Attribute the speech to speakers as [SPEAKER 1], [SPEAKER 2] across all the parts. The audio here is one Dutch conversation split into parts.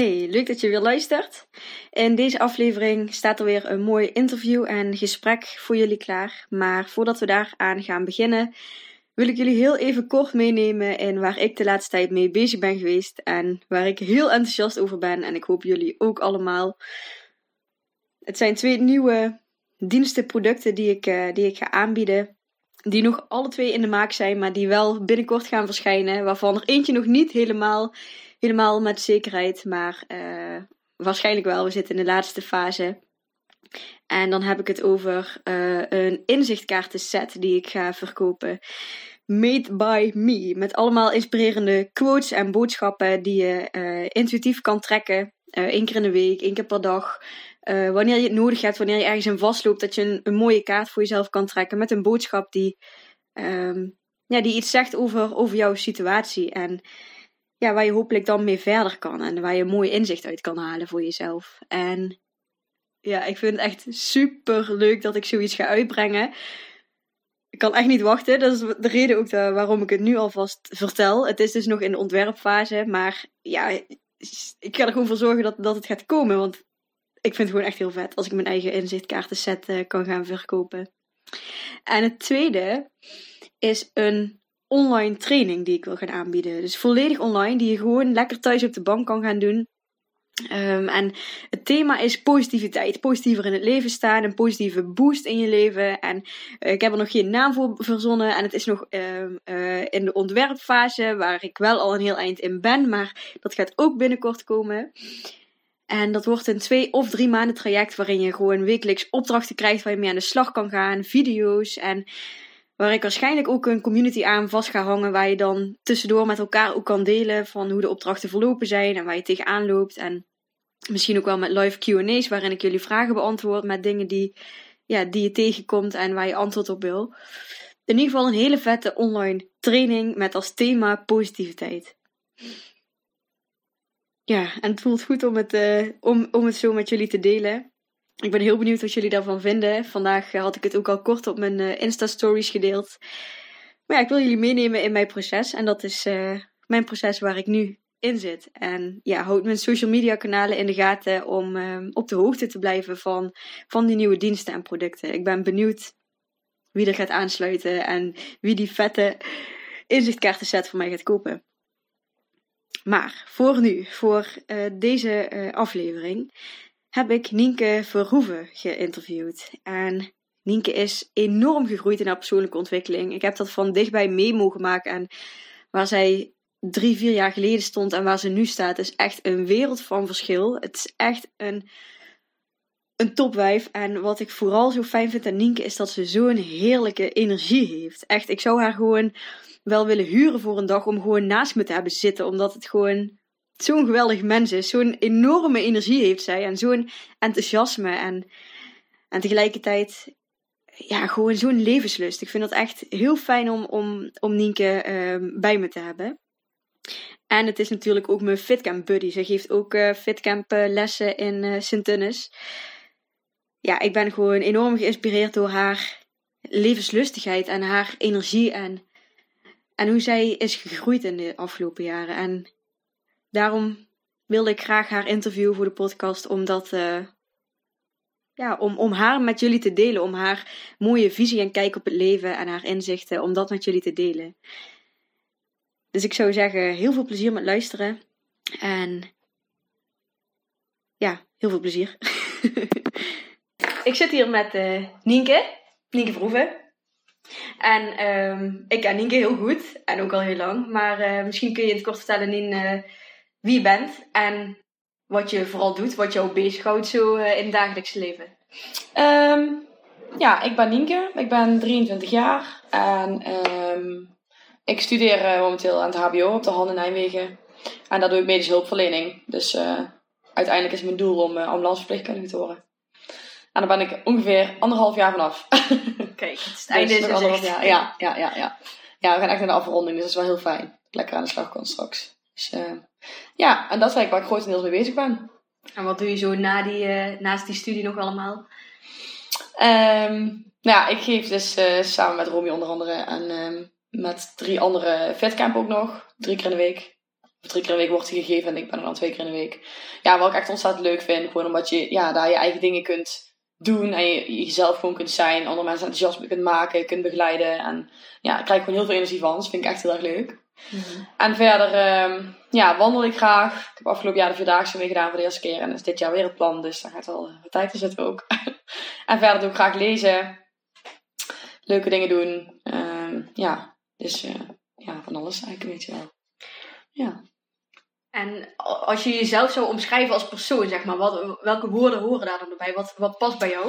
[SPEAKER 1] Hey, leuk dat je weer luistert. In deze aflevering staat er weer een mooi interview en gesprek voor jullie klaar. Maar voordat we daar aan gaan beginnen, wil ik jullie heel even kort meenemen in waar ik de laatste tijd mee bezig ben geweest en waar ik heel enthousiast over ben. En ik hoop jullie ook allemaal. Het zijn twee nieuwe diensten, producten die ik, uh, die ik ga aanbieden. Die nog alle twee in de maak zijn, maar die wel binnenkort gaan verschijnen. Waarvan er eentje nog niet helemaal helemaal met zekerheid, maar uh, waarschijnlijk wel. We zitten in de laatste fase. En dan heb ik het over uh, een inzichtkaartenset die ik ga verkopen. Made by me. Met allemaal inspirerende quotes en boodschappen die je uh, intuïtief kan trekken. Eén keer in de week, één keer per dag. wanneer je het nodig hebt, wanneer je ergens in vastloopt, dat je een, een mooie kaart voor jezelf kan trekken met een boodschap die, um, ja, die iets zegt over, over jouw situatie. En ja, waar je hopelijk dan mee verder kan en waar je mooi inzicht uit kan halen voor jezelf. En ja, ik vind het echt super leuk dat ik zoiets ga uitbrengen. Ik kan echt niet wachten. Dat is de reden ook waarom ik het nu alvast vertel. Het is dus nog in de ontwerpfase, maar ja, ik ga er gewoon voor zorgen dat, dat het gaat komen. Want ik vind het gewoon echt heel vet als ik mijn eigen inzichtkaartenset uh, kan gaan verkopen. En het tweede is een online training die ik wil gaan aanbieden. Dus volledig online, die je gewoon lekker thuis op de bank kan gaan doen. Um, en het thema is positiviteit. Positiever in het leven staan. Een positieve boost in je leven. En uh, ik heb er nog geen naam voor verzonnen. En het is nog uh, uh, in de ontwerpfase. Waar ik wel al een heel eind in ben. Maar dat gaat ook binnenkort komen. En dat wordt een twee of drie maanden traject. Waarin je gewoon wekelijks opdrachten krijgt. Waar je mee aan de slag kan gaan. Video's. En Waar ik waarschijnlijk ook een community aan vast ga hangen. Waar je dan tussendoor met elkaar ook kan delen van hoe de opdrachten verlopen zijn. En waar je tegenaan loopt. En misschien ook wel met live QA's. Waarin ik jullie vragen beantwoord met dingen die, ja, die je tegenkomt en waar je antwoord op wil. In ieder geval een hele vette online training met als thema positiviteit. Ja, en het voelt goed om het, uh, om, om het zo met jullie te delen. Ik ben heel benieuwd wat jullie daarvan vinden. Vandaag had ik het ook al kort op mijn uh, Insta-stories gedeeld. Maar ja, ik wil jullie meenemen in mijn proces. En dat is uh, mijn proces waar ik nu in zit. En ja, houd mijn social media kanalen in de gaten om op de hoogte te blijven van, van die nieuwe diensten en producten. Ik ben benieuwd wie er gaat aansluiten en wie die vette inzichtkaartenset voor mij gaat kopen. Maar voor nu, voor deze aflevering, heb ik Nienke Verhoeven geïnterviewd. En Nienke is enorm gegroeid in haar persoonlijke ontwikkeling. Ik heb dat van dichtbij mee mogen maken. En waar zij drie, vier jaar geleden stond en waar ze nu staat, is echt een wereld van verschil. Het is echt een, een topwijf. En wat ik vooral zo fijn vind aan Nienke is dat ze zo'n heerlijke energie heeft. Echt, ik zou haar gewoon wel willen huren voor een dag om gewoon naast me te hebben zitten. Omdat het gewoon zo'n geweldig mens is. Zo'n enorme energie heeft zij. En zo'n enthousiasme. En, en tegelijkertijd ja, gewoon zo'n levenslust. Ik vind dat echt heel fijn om, om, om Nienke uh, bij me te hebben. En het is natuurlijk ook mijn fitcamp buddy. Ze geeft ook uh, fitcamp uh, lessen in uh, Sint-Tunnis. Ja, ik ben gewoon enorm geïnspireerd door haar levenslustigheid en haar energie. En, en hoe zij is gegroeid in de afgelopen jaren. En daarom wilde ik graag haar interviewen voor de podcast, omdat, uh, ja, om, om haar met jullie te delen, om haar mooie visie en kijk op het leven en haar inzichten, om dat met jullie te delen. Dus ik zou zeggen, heel veel plezier met luisteren. En ja, heel veel plezier. ik zit hier met uh, Nienke, Nienke Verhoeven. En um, ik ken Nienke heel goed en ook al heel lang. Maar uh, misschien kun je het kort vertellen, Nien, wie je bent en wat je vooral doet, wat jou bezighoudt zo uh, in het dagelijks leven.
[SPEAKER 2] Um, ja, ik ben Nienke. Ik ben 23 jaar en um, ik studeer uh, momenteel aan het HBO op de Handen Nijmegen. En daar doe ik medische hulpverlening. Dus uh, uiteindelijk is mijn doel om ambulanceverpleegkundige te worden. En daar ben ik ongeveer anderhalf jaar vanaf.
[SPEAKER 1] Kijk, het is het einde dus is
[SPEAKER 2] anderhalf jaar. Ja, ja, ja, ja. Ja, we gaan echt naar de afronding, dus dat is wel heel fijn. Lekker aan de slag kan straks. Dus ja, en dat is eigenlijk waar ik grotendeels mee bezig ben.
[SPEAKER 1] En wat doe je zo na die, uh, naast die studie nog allemaal?
[SPEAKER 2] Um, nou ja, ik geef dus uh, samen met Romy onder andere en um, met drie andere fitcamp ook nog. Drie keer in de week. Of drie keer in de week wordt die gegeven en ik ben er dan twee keer in de week. Ja, wat ik echt ontzettend leuk vind. Gewoon omdat je ja, daar je eigen dingen kunt doen en je jezelf gewoon kunt zijn, andere mensen enthousiast kunt maken, kunt begeleiden. En ja, ik krijg gewoon heel veel energie van. Dus dat vind ik echt heel erg leuk. Mhm. En verder um, ja, wandel ik graag. Ik heb afgelopen jaar de Vierdaagse mee gedaan voor de eerste keer. En dat is dit jaar weer het plan, dus daar gaat wel wat tijd in zitten ook. en verder doe ik graag lezen. Leuke dingen doen. Um, ja, dus uh, ja, van alles eigenlijk een beetje wel. Ja.
[SPEAKER 1] En als je jezelf zou omschrijven als persoon, zeg maar, wat, welke woorden horen daar dan bij? Wat, wat past bij jou?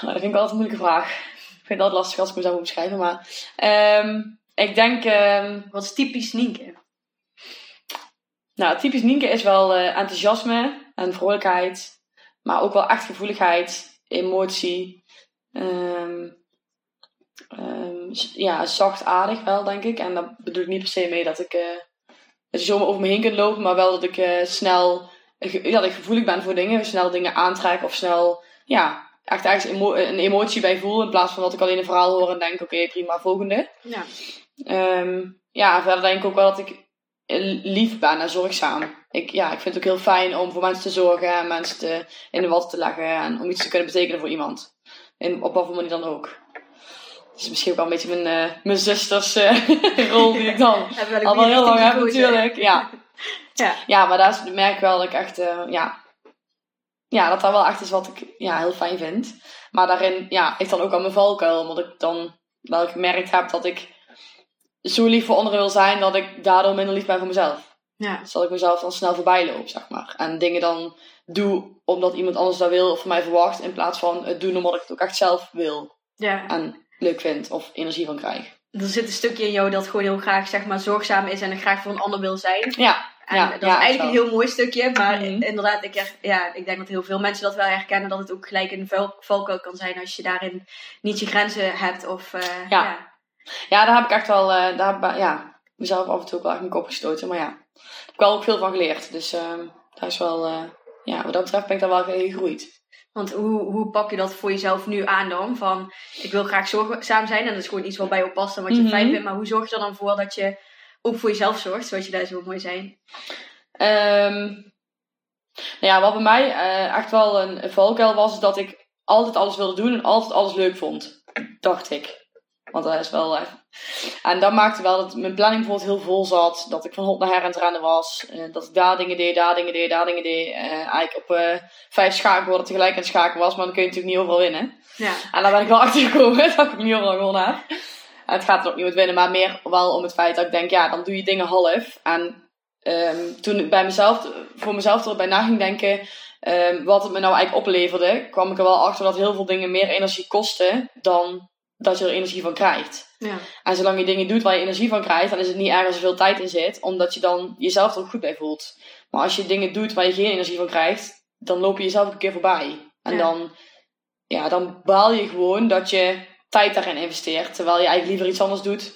[SPEAKER 2] Nou, dat vind ik altijd een moeilijke vraag. Ik vind het altijd lastig als ik mezelf omschrijven, maar um, ik denk... Um,
[SPEAKER 1] wat is typisch Nienke?
[SPEAKER 2] Nou, typisch Nienke is wel uh, enthousiasme en vrolijkheid, maar ook wel echt gevoeligheid, emotie. Um, ja, zachtaardig wel, denk ik. En daar bedoel ik niet per se mee dat ik... Uh, dat je zomaar over me heen kunt lopen, maar wel dat ik uh, snel, ja, dat ik gevoelig ben voor dingen, snel dingen aantrek of snel, ja, echt ergens emo een emotie bij voel, in plaats van dat ik alleen een verhaal hoor en denk, oké, prima, volgende. Ja. Um, ja, verder denk ik ook wel dat ik lief ben en zorgzaam. Ik, ja, ik vind het ook heel fijn om voor mensen te zorgen en mensen te, in de watten te leggen en om iets te kunnen betekenen voor iemand. En op wat voor manier dan ook. Het is misschien ook wel een beetje mijn, uh, mijn zusters uh, rol die ik dan al wel heel lang heb natuurlijk. Ja. ja. ja, maar daar merk ik wel dat ik echt, uh, ja, ja, dat dat wel echt is wat ik ja, heel fijn vind. Maar daarin ja, ik dan ook aan mijn valkuil, omdat ik dan wel gemerkt heb dat ik zo lief voor anderen wil zijn, dat ik daardoor minder lief ben voor mezelf. Ja. Dus dat ik mezelf dan snel voorbij loop, zeg maar. En dingen dan doe omdat iemand anders dat wil of van mij verwacht, in plaats van het doen omdat ik het ook echt zelf wil. Ja. En leuk vind of energie van krijg.
[SPEAKER 1] Er zit een stukje in jou dat gewoon heel graag zeg maar, zorgzaam is en er graag voor een ander wil zijn.
[SPEAKER 2] Ja.
[SPEAKER 1] En ja, dat is eigenlijk een heel mooi stukje. Maar mhm. inderdaad, ik, ja, ik denk dat heel veel mensen dat wel herkennen. Dat het ook gelijk een valkuil kan zijn als je daarin niet je grenzen hebt. Of, uh,
[SPEAKER 2] ja. Ja. Daar heb ik echt wel, uh, daar heb, ja, mezelf af en toe ook wel echt mijn kop gestoten. Maar ja, ik heb wel ook veel van geleerd. Dus uh, daar is wel, uh, ja, wat dat betreft ben ik daar wel gegroeid.
[SPEAKER 1] Want hoe, hoe pak je dat voor jezelf nu aan dan? Van, ik wil graag zorgzaam zijn en dat is gewoon iets wat bij jou past en wat je mhm. fijn vindt. Maar hoe zorg je er dan voor dat je ook voor jezelf zorgt, zoals je daar zo mooi zijn?
[SPEAKER 2] Um, nou ja, wat bij mij uh, echt wel een, een valkuil was, is dat ik altijd alles wilde doen en altijd alles leuk vond. Dacht ik. Want dat is wel echt. En dat maakte wel dat mijn planning bijvoorbeeld heel vol zat. Dat ik van hond naar her aan het rennen was. Uh, dat ik daar dingen deed, daar dingen deed, daar dingen deed. Uh, eigenlijk op uh, vijf schaakborden tegelijk aan het schaken was. Maar dan kun je natuurlijk niet overal winnen. Ja. En daar ben ik wel achter gekomen dat ik niet overal gewonnen heb. En het gaat er ook niet om het winnen, maar meer wel om het feit dat ik denk, ja, dan doe je dingen half. En um, toen ik bij mezelf, voor mezelf erbij na ging denken, um, wat het me nou eigenlijk opleverde, kwam ik er wel achter dat heel veel dingen meer energie kosten dan dat je er energie van krijgt. Ja. En zolang je dingen doet waar je energie van krijgt, dan is het niet erg als er veel tijd in zit, omdat je dan jezelf er ook goed bij voelt. Maar als je dingen doet waar je geen energie van krijgt, dan loop je jezelf een keer voorbij. En dan, ja, dan baal je gewoon dat je tijd daarin investeert, terwijl je eigenlijk liever iets anders doet,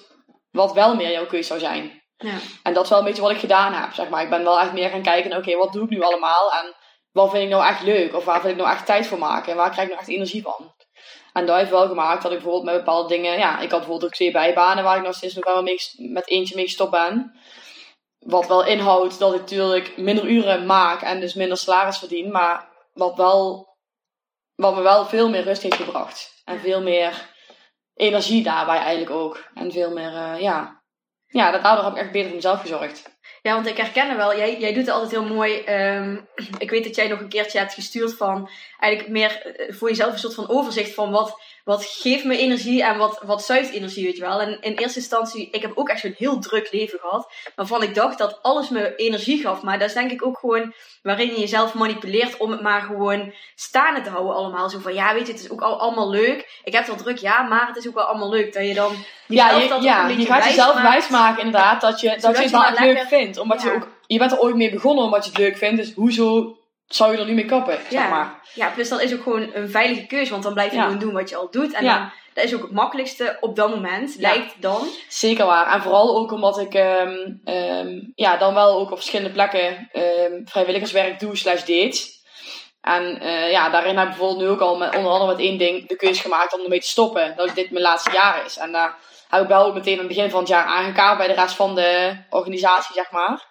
[SPEAKER 2] wat wel meer jouw keuze zou zijn. Ja. En dat is wel een beetje wat ik gedaan heb, zeg maar. Ik ben wel echt meer gaan kijken, oké, wat doe ik nu allemaal? En wat vind ik nou echt leuk? Of waar vind ik nou echt tijd voor maken? En waar krijg ik nou echt energie van? En dat heeft wel gemaakt dat ik bijvoorbeeld met bepaalde dingen... Ja, ik had bijvoorbeeld ook twee bijbanen waar ik nog steeds nog wel mee, met eentje mee gestopt ben. Wat wel inhoudt dat ik natuurlijk minder uren maak en dus minder salaris verdien. Maar wat, wel, wat me wel veel meer rust heeft gebracht. En veel meer energie daarbij eigenlijk ook. En veel meer, uh, ja... Ja, daardoor heb ik echt beter voor mezelf gezorgd.
[SPEAKER 1] Ja, want ik herken er wel. Jij, jij doet het altijd heel mooi. Um, ik weet dat jij nog een keertje hebt gestuurd van eigenlijk meer eh, voor jezelf een soort van overzicht van wat, wat geeft me energie en wat, wat zuigt energie, weet je wel. En in eerste instantie, ik heb ook echt zo'n heel druk leven gehad, waarvan ik dacht dat alles me energie gaf. Maar dat is denk ik ook gewoon waarin je jezelf manipuleert om het maar gewoon staande te houden allemaal. Zo van, ja, weet je, het is ook al, allemaal leuk. Ik heb het wel druk, ja, maar het is ook wel allemaal leuk. Dat je dan
[SPEAKER 2] ja, je, dat ja, je gaat jezelf wijsmaken inderdaad dat je, dat je het wel leuk vindt. Omdat je ook, je bent er ooit mee begonnen omdat je het leuk vindt. Dus hoezo zou je er niet mee kappen,
[SPEAKER 1] ja.
[SPEAKER 2] zeg maar.
[SPEAKER 1] Ja, plus dat is ook gewoon een veilige keuze, want dan blijf je gewoon doen wat je al doet. En dan, dat is ook het makkelijkste op dat moment, lijkt dan.
[SPEAKER 2] Zeker waar. En vooral ook omdat ik um, um, ja, dan wel ook op verschillende plekken um, vrijwilligerswerk doe slash deed. En uh, ja, daarin heb ik bijvoorbeeld nu ook al met, onder andere met één ding de keuze gemaakt om ermee te stoppen. Dat dit mijn laatste jaar is. En daar heb ik wel ook meteen aan het begin van het jaar aangekaart bij de rest van de organisatie, zeg maar.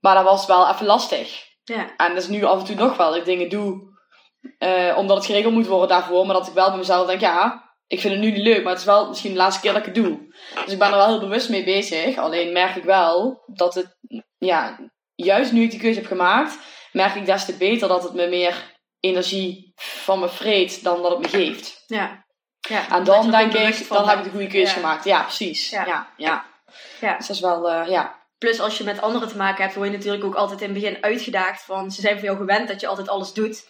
[SPEAKER 2] Maar dat was wel even lastig. Ja. En dat is nu af en toe nog wel dat ik dingen doe uh, omdat het geregeld moet worden daarvoor. Maar dat ik wel bij mezelf denk, ja, ik vind het nu niet leuk, maar het is wel misschien de laatste keer dat ik het doe. Dus ik ben er wel heel bewust mee bezig. Alleen merk ik wel dat het, ja, juist nu ik die keuze heb gemaakt, merk ik des te beter dat het me meer energie van me vreet dan dat het me geeft.
[SPEAKER 1] Ja.
[SPEAKER 2] ja en dan denk ik, dan heb ik de goede keuze gemaakt. Ja, precies. Ja, ja. ja. ja. Dus dat is wel, uh, ja.
[SPEAKER 1] Plus als je met anderen te maken hebt, word je natuurlijk ook altijd in het begin uitgedaagd van ze zijn van jou gewend dat je altijd alles doet.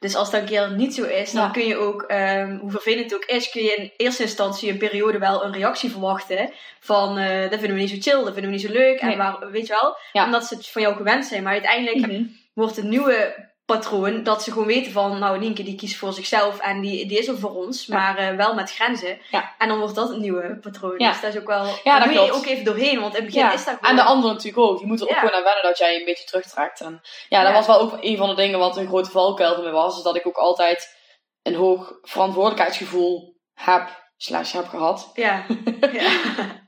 [SPEAKER 1] Dus als dat een keer niet zo is, dan kun je ook, um, hoe vervelend het ook is, kun je in eerste instantie een periode wel een reactie verwachten. Van uh, dat vinden we niet zo chill, dat vinden we niet zo leuk. En waar, weet je wel, omdat ze het van jou gewend zijn. Maar uiteindelijk mhm. wordt het nieuwe patroon dat ze gewoon weten van, nou Nienke die kiest voor zichzelf en die, die is er voor ons, maar uh, wel met grenzen. Ja. En dan wordt dat een nieuwe patroon. Ja. Dus dat is ook wel, ja, daar moet je ook even doorheen, want in het begin is dat gewoon...
[SPEAKER 2] En de andere natuurlijk ook, je moet er ook gewoon aan wennen dat jij een beetje terugtrekt. En ja, dat was wel ook een van de dingen wat een grote valkuil voor me was, is dat ik ook altijd een hoog verantwoordelijkheidsgevoel heb slash heb gehad.
[SPEAKER 1] Ja.
[SPEAKER 2] ja,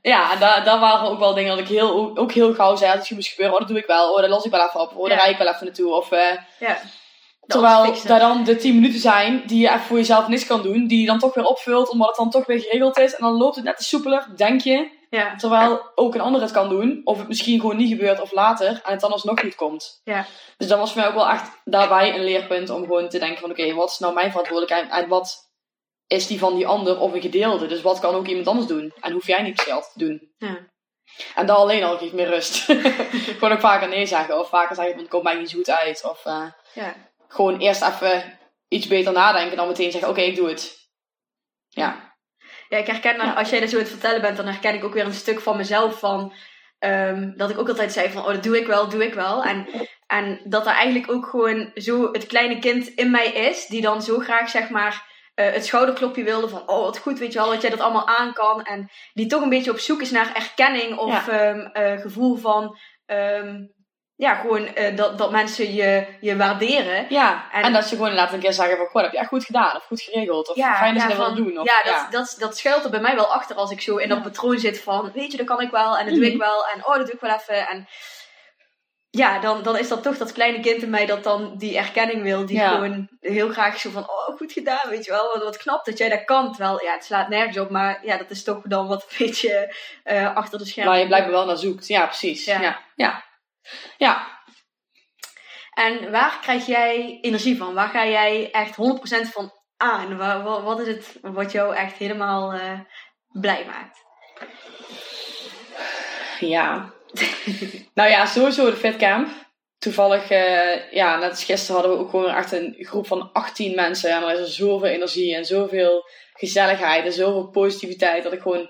[SPEAKER 2] ja daar, daar waren ook wel dingen dat ik heel, ook heel gauw zei, als iets moest gebeuren, oh dat doe ik wel, oh dat los ik wel even op, oh daar ja. rijd ik wel even naartoe. Of, uh, ja. Terwijl daar dan de 10 minuten zijn die je even voor jezelf niks kan doen, die je dan toch weer opvult omdat het dan toch weer geregeld is. En dan loopt het net te soepeler, denk je. Ja. Terwijl ook een ander het kan doen, of het misschien gewoon niet gebeurt of later en het dan alsnog goed komt.
[SPEAKER 1] Ja.
[SPEAKER 2] Dus dat was voor mij ook wel echt daarbij een leerpunt om gewoon te denken van oké, wat is nou mijn verantwoordelijkheid en wat is die van die ander of een gedeelte. Dus wat kan ook iemand anders doen? En hoef jij niet zelf te doen.
[SPEAKER 1] Ja.
[SPEAKER 2] En dat alleen al geeft meer rust. gewoon ook vaker nee zeggen. Of vaker zeggen, het komt mij niet zo goed uit. Of uh, ja. gewoon eerst even iets beter nadenken. Dan meteen zeggen, oké, ik doe het. Ja.
[SPEAKER 1] Ja, ik herken, als jij dat zo aan het vertellen bent, dan herken ik ook weer een stuk van mezelf van... Um, dat ik ook altijd zei van, oh, dat doe ik wel, doe ik wel. En, en dat er eigenlijk ook gewoon zo het kleine kind in mij is, die dan zo graag, zeg maar uh, het schouderklopje wilde van, oh wat goed, weet je wel, dat jij dat allemaal aan kan. En die toch een beetje op zoek is naar erkenning of ja. um, uh, gevoel van, um, ja, gewoon uh, dat, dat mensen je, je waarderen.
[SPEAKER 2] Ja, en, en dat ze gewoon laten een keer zeggen van, goh, heb je echt goed gedaan of goed geregeld of
[SPEAKER 1] ja,
[SPEAKER 2] fijn dat
[SPEAKER 1] ja,
[SPEAKER 2] je dat wil doen. Of,
[SPEAKER 1] ja, dat, Dat, dat schuilt er bij mij wel achter als ik zo in dat patroon zit van, weet je, dat kan ik wel en dat doe ik wel en oh, dat doe ik wel even. En ja, dan, dan is dat toch dat kleine kind in mij dat dan die erkenning wil. Die gewoon heel graag zo van, oh, goed gedaan, weet je wel. Wat, wat knap dat jij dat kan. Terwijl, ja, het slaat nergens op. Maar ja, dat is toch dan wat een beetje uh, achter de schermen.
[SPEAKER 2] Waar je blijkbaar wel naar zoekt. Ja, precies. Ja. ja. ja. ja.
[SPEAKER 1] En waar krijg jij energie van? Waar ga jij echt 100% van aan? Wat, wat, is het wat jou echt helemaal uh, blij maakt?
[SPEAKER 2] Ja, nou ja, sowieso de fitcamp. Toevallig, uh, ja, net als gisteren hadden we ook gewoon echt een groep van 18 mensen. En er is er zoveel energie en zoveel gezelligheid en zoveel positiviteit. Dat ik gewoon,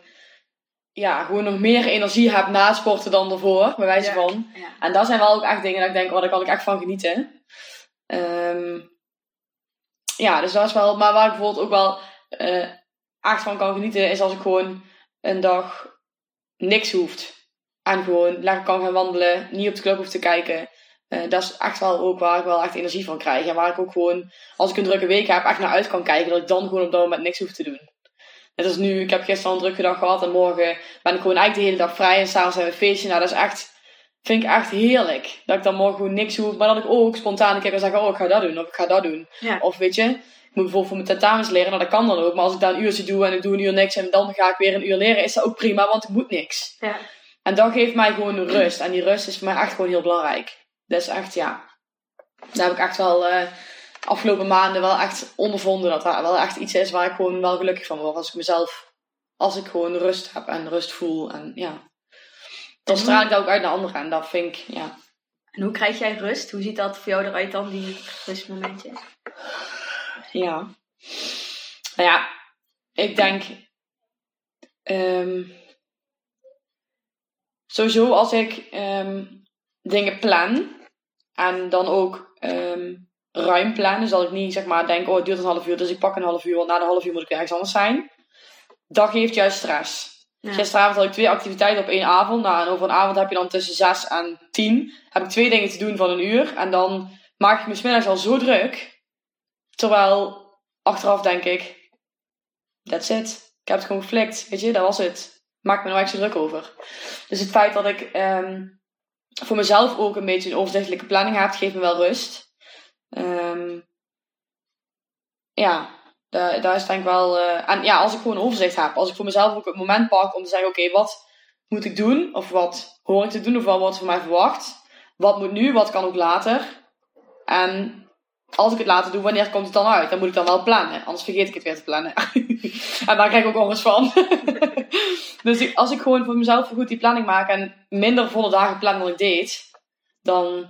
[SPEAKER 2] ja, gewoon nog meer energie heb na sporten dan ervoor, bij wijze van. En dat zijn wel ook echt dingen dat ik denk, oh, daar kan ik echt van genieten. Um, ja, dus dat is wel, maar waar ik bijvoorbeeld ook wel uh, echt van kan genieten, is als ik gewoon een dag niks hoeft. En gewoon lekker kan gaan wandelen, niet op de klok hoef te kijken. Uh, dat is echt wel ook waar ik wel echt energie van krijg. En waar ik ook gewoon, als ik een drukke week heb, echt naar uit kan kijken. Dat ik dan gewoon op dat moment niks hoef te doen. Net als nu, ik heb gisteren een drukke dag gehad en morgen ben ik gewoon eigenlijk de hele dag vrij. En s'avonds hebben we een feestje. Nou, dat is echt, vind ik echt heerlijk. Dat ik dan morgen gewoon niks hoef. Maar dat ik ook spontaan een keer kan zeggen, oh ik ga dat doen of ik ga dat doen. Ja. Of weet je, ik moet bijvoorbeeld voor mijn tentamens leren. Nou, dat kan dan ook. Maar als ik daar een uurtje doe en ik doe een uur niks en dan ga ik weer een uur leren, is dat ook prima, want ik moet niks.
[SPEAKER 1] Ja.
[SPEAKER 2] En dat geeft mij gewoon rust. En die rust is voor mij echt gewoon heel belangrijk. Dus echt, ja. Daar heb ik echt wel uh, afgelopen maanden wel echt ondervonden dat dat wel echt iets is waar ik gewoon wel gelukkig van word. Als ik mezelf, als ik gewoon rust heb en rust voel. En ja, dan straal ik dat ook uit naar anderen. En dat vind ik, ja.
[SPEAKER 1] En hoe krijg jij rust? Hoe ziet dat voor jou eruit dan, die rustmomentjes?
[SPEAKER 2] Ja. Nou ja, ik denk... ehm, sowieso als ik ehm, dingen plan en dan ook ehm, ruim plan, dus dat ik niet zeg maar denk, oh het duurt een half uur, dus ik pak een half uur, want na de half uur moet ik ergens anders zijn. Dat geeft juist stress.
[SPEAKER 1] Ja.
[SPEAKER 2] Gisteravond had ik twee activiteiten op één avond. Nou, en over een avond heb je dan tussen zes en tien. Heb ik twee dingen te doen van een uur. En dan maak ik me smiddags al zo druk. Terwijl, achteraf denk ik, that's it. Ik heb het gewoon geflikt. Weet je, dat was het. Maak me nou echt zo druk over. Dus het feit dat ik ehm, voor mezelf ook een beetje een overzichtelijke planning heb, geeft me wel rust. Ehm, ja, daar, daar is denk ik wel. eh, en ja, als ik gewoon overzicht heb, als ik voor mezelf ook het moment pak om te zeggen: oké, wat moet ik doen? Of wat hoor ik te doen? Of wat wordt van mij verwacht? Wat moet nu? Wat kan ook later? En als ik het later doe, wanneer komt het dan uit? Dan moet ik dan wel plannen, anders vergeet ik het weer te plannen. en daar krijg ik ook onrust van. dus als ik gewoon voor mezelf goed die planning maak en minder volle dagen plan dan ik deed, dan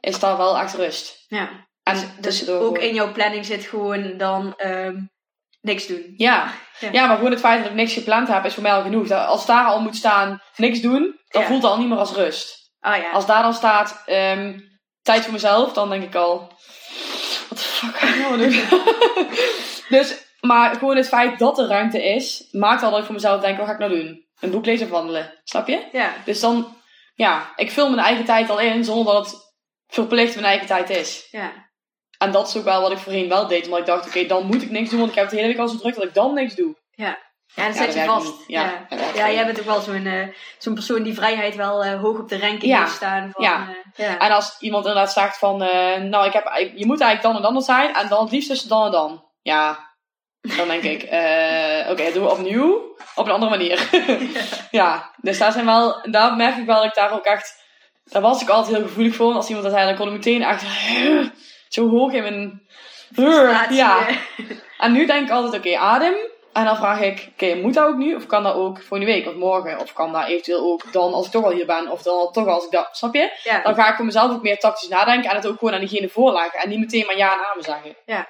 [SPEAKER 2] is daar wel echt rust.
[SPEAKER 1] Ja.
[SPEAKER 2] En
[SPEAKER 1] Dus, dus ook
[SPEAKER 2] gewoon-
[SPEAKER 1] in jouw planning zit gewoon dan ehm, niks doen.
[SPEAKER 2] Ja.
[SPEAKER 1] Ja.
[SPEAKER 2] ja, maar gewoon het feit dat ik niks gepland heb, is voor mij al genoeg. Dat- Als daar al moet staan, niks doen, dan
[SPEAKER 1] Ja.
[SPEAKER 2] voelt het al niet meer als rust.
[SPEAKER 1] Ah ja.
[SPEAKER 2] Als daar dan staat, ehm, tijd voor mezelf, dan denk ik al, wat de fuck ga ik nou doen? dus, maar gewoon het feit dat er ruimte is, maakt al dat ik voor mezelf denk, wat ga ik nou doen? Een boek lezen of wandelen, snap je?
[SPEAKER 1] Ja.
[SPEAKER 2] Dus dan, ja, ik vul mijn eigen tijd al in, zonder dat het verplicht mijn eigen tijd is.
[SPEAKER 1] Ja.
[SPEAKER 2] En dat is ook wel wat ik voorheen wel deed, omdat ik dacht, oké, dan moet ik niks doen, want ik heb het de hele week al zo druk dat ik dan niks doe.
[SPEAKER 1] Ja, dan
[SPEAKER 2] Ja,
[SPEAKER 1] zit
[SPEAKER 2] dat
[SPEAKER 1] je vast.
[SPEAKER 2] niet. Ja,
[SPEAKER 1] ja. jij bent ook wel zo'n eh, zo'n persoon die vrijheid wel eh, hoog op de ranking heeft staan. Van,
[SPEAKER 2] Ja.
[SPEAKER 1] eh, ja.
[SPEAKER 2] En als iemand inderdaad zegt van, nou, ik heb, je moet eigenlijk dan en dan zijn, en dan het liefst tussen dan en dan. Ja, dan denk ik, oké, doen we opnieuw, op een andere manier. ja, dus daar zijn wel, daar merk ik wel dat ik daar ook echt, daar was ik altijd heel gevoelig voor. En als iemand dat zei, dan kon ik meteen echt zo hoog in mijn, ja. En nu denk ik altijd, oké, adem. En dan vraag ik, oké, moet dat ook nu? Of kan dat ook volgende week of morgen? Of kan dat eventueel ook dan als ik toch al hier ben? Of dan toch als ik dat, snap je?
[SPEAKER 1] Ja.
[SPEAKER 2] Dan ga ik voor mezelf ook meer tactisch nadenken en het ook gewoon aan diegene voorleggen. En niet meteen maar ja en amen zeggen.
[SPEAKER 1] ja,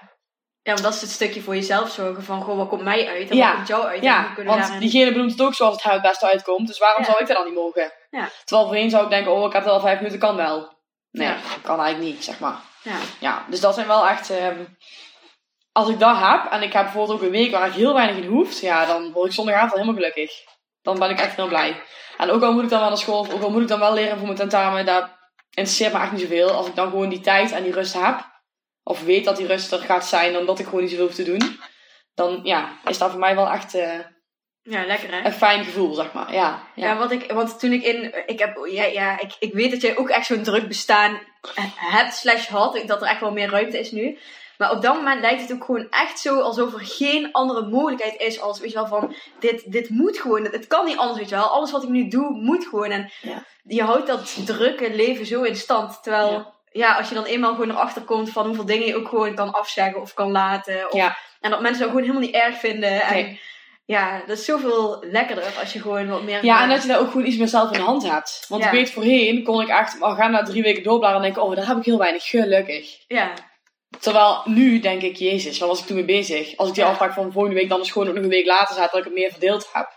[SPEAKER 1] want dat is het stukje voor jezelf zorgen van, goh, wat komt mij uit en
[SPEAKER 2] Ja.
[SPEAKER 1] wat komt jou uit?
[SPEAKER 2] Ja, want
[SPEAKER 1] daarin-
[SPEAKER 2] diegene benoemt het ook zoals het haar het beste uitkomt. Dus waarom
[SPEAKER 1] Ja.
[SPEAKER 2] zou ik dat dan niet mogen?
[SPEAKER 1] Ja.
[SPEAKER 2] Terwijl voorheen zou ik denken, oh, ik heb er al vijf minuten, kan wel. Nee,
[SPEAKER 1] Ja.
[SPEAKER 2] kan eigenlijk niet, zeg maar.
[SPEAKER 1] Ja.
[SPEAKER 2] Ja, dus dat zijn wel echt... ehm, als ik dat heb, en ik heb bijvoorbeeld ook een week waar ik heel weinig in hoeft, ja, dan word ik zondagavond al helemaal gelukkig. Dan ben ik echt heel blij. En ook al moet ik dan wel naar school, of ook al moet ik dan wel leren voor mijn tentamen, dat interesseert me echt niet zoveel. Als ik dan gewoon die tijd en die rust heb, of weet dat die rust er gaat zijn, dan dat ik gewoon niet zoveel hoef te doen, dan ja, is dat voor mij wel echt eh,
[SPEAKER 1] ja, lekker hè?
[SPEAKER 2] een fijn gevoel, zeg maar. Ja,
[SPEAKER 1] Ja,
[SPEAKER 2] ja.
[SPEAKER 1] want, ik, want toen ik in. Ik, heb, ja, ja, ik, ik weet dat jij ook echt zo'n druk bestaan hebt, slash had. Dat er echt wel meer ruimte is nu. Maar op dat moment lijkt het ook gewoon echt zo alsof er geen andere mogelijkheid is. Als, weet je wel, van dit, dit moet gewoon. Het, kan niet anders, weet je wel. Alles wat ik nu doe, moet gewoon. En
[SPEAKER 2] Ja.
[SPEAKER 1] je houdt dat drukke leven zo in stand. Terwijl, ja.
[SPEAKER 2] Ja.
[SPEAKER 1] als je dan eenmaal gewoon erachter komt van hoeveel dingen je ook gewoon kan afzeggen of kan laten. Of,
[SPEAKER 2] Ja.
[SPEAKER 1] En dat mensen dat gewoon helemaal niet erg vinden. En
[SPEAKER 2] Nee.
[SPEAKER 1] ja, dat is zoveel lekkerder als je gewoon wat meer...
[SPEAKER 2] Ja, en dat je daar ook gewoon iets meer zelf in de hand hebt. Want ik weet, voorheen kon ik echt agenda drie weken doorbladeren en denken, oh, daar heb ik heel weinig, gelukkig.
[SPEAKER 1] Ja,
[SPEAKER 2] Terwijl nu denk ik, jezus, waar was ik toen mee bezig? Als ik die afspraak van volgende week dan is gewoon ook nog een week later zet, dat ik het meer verdeeld heb.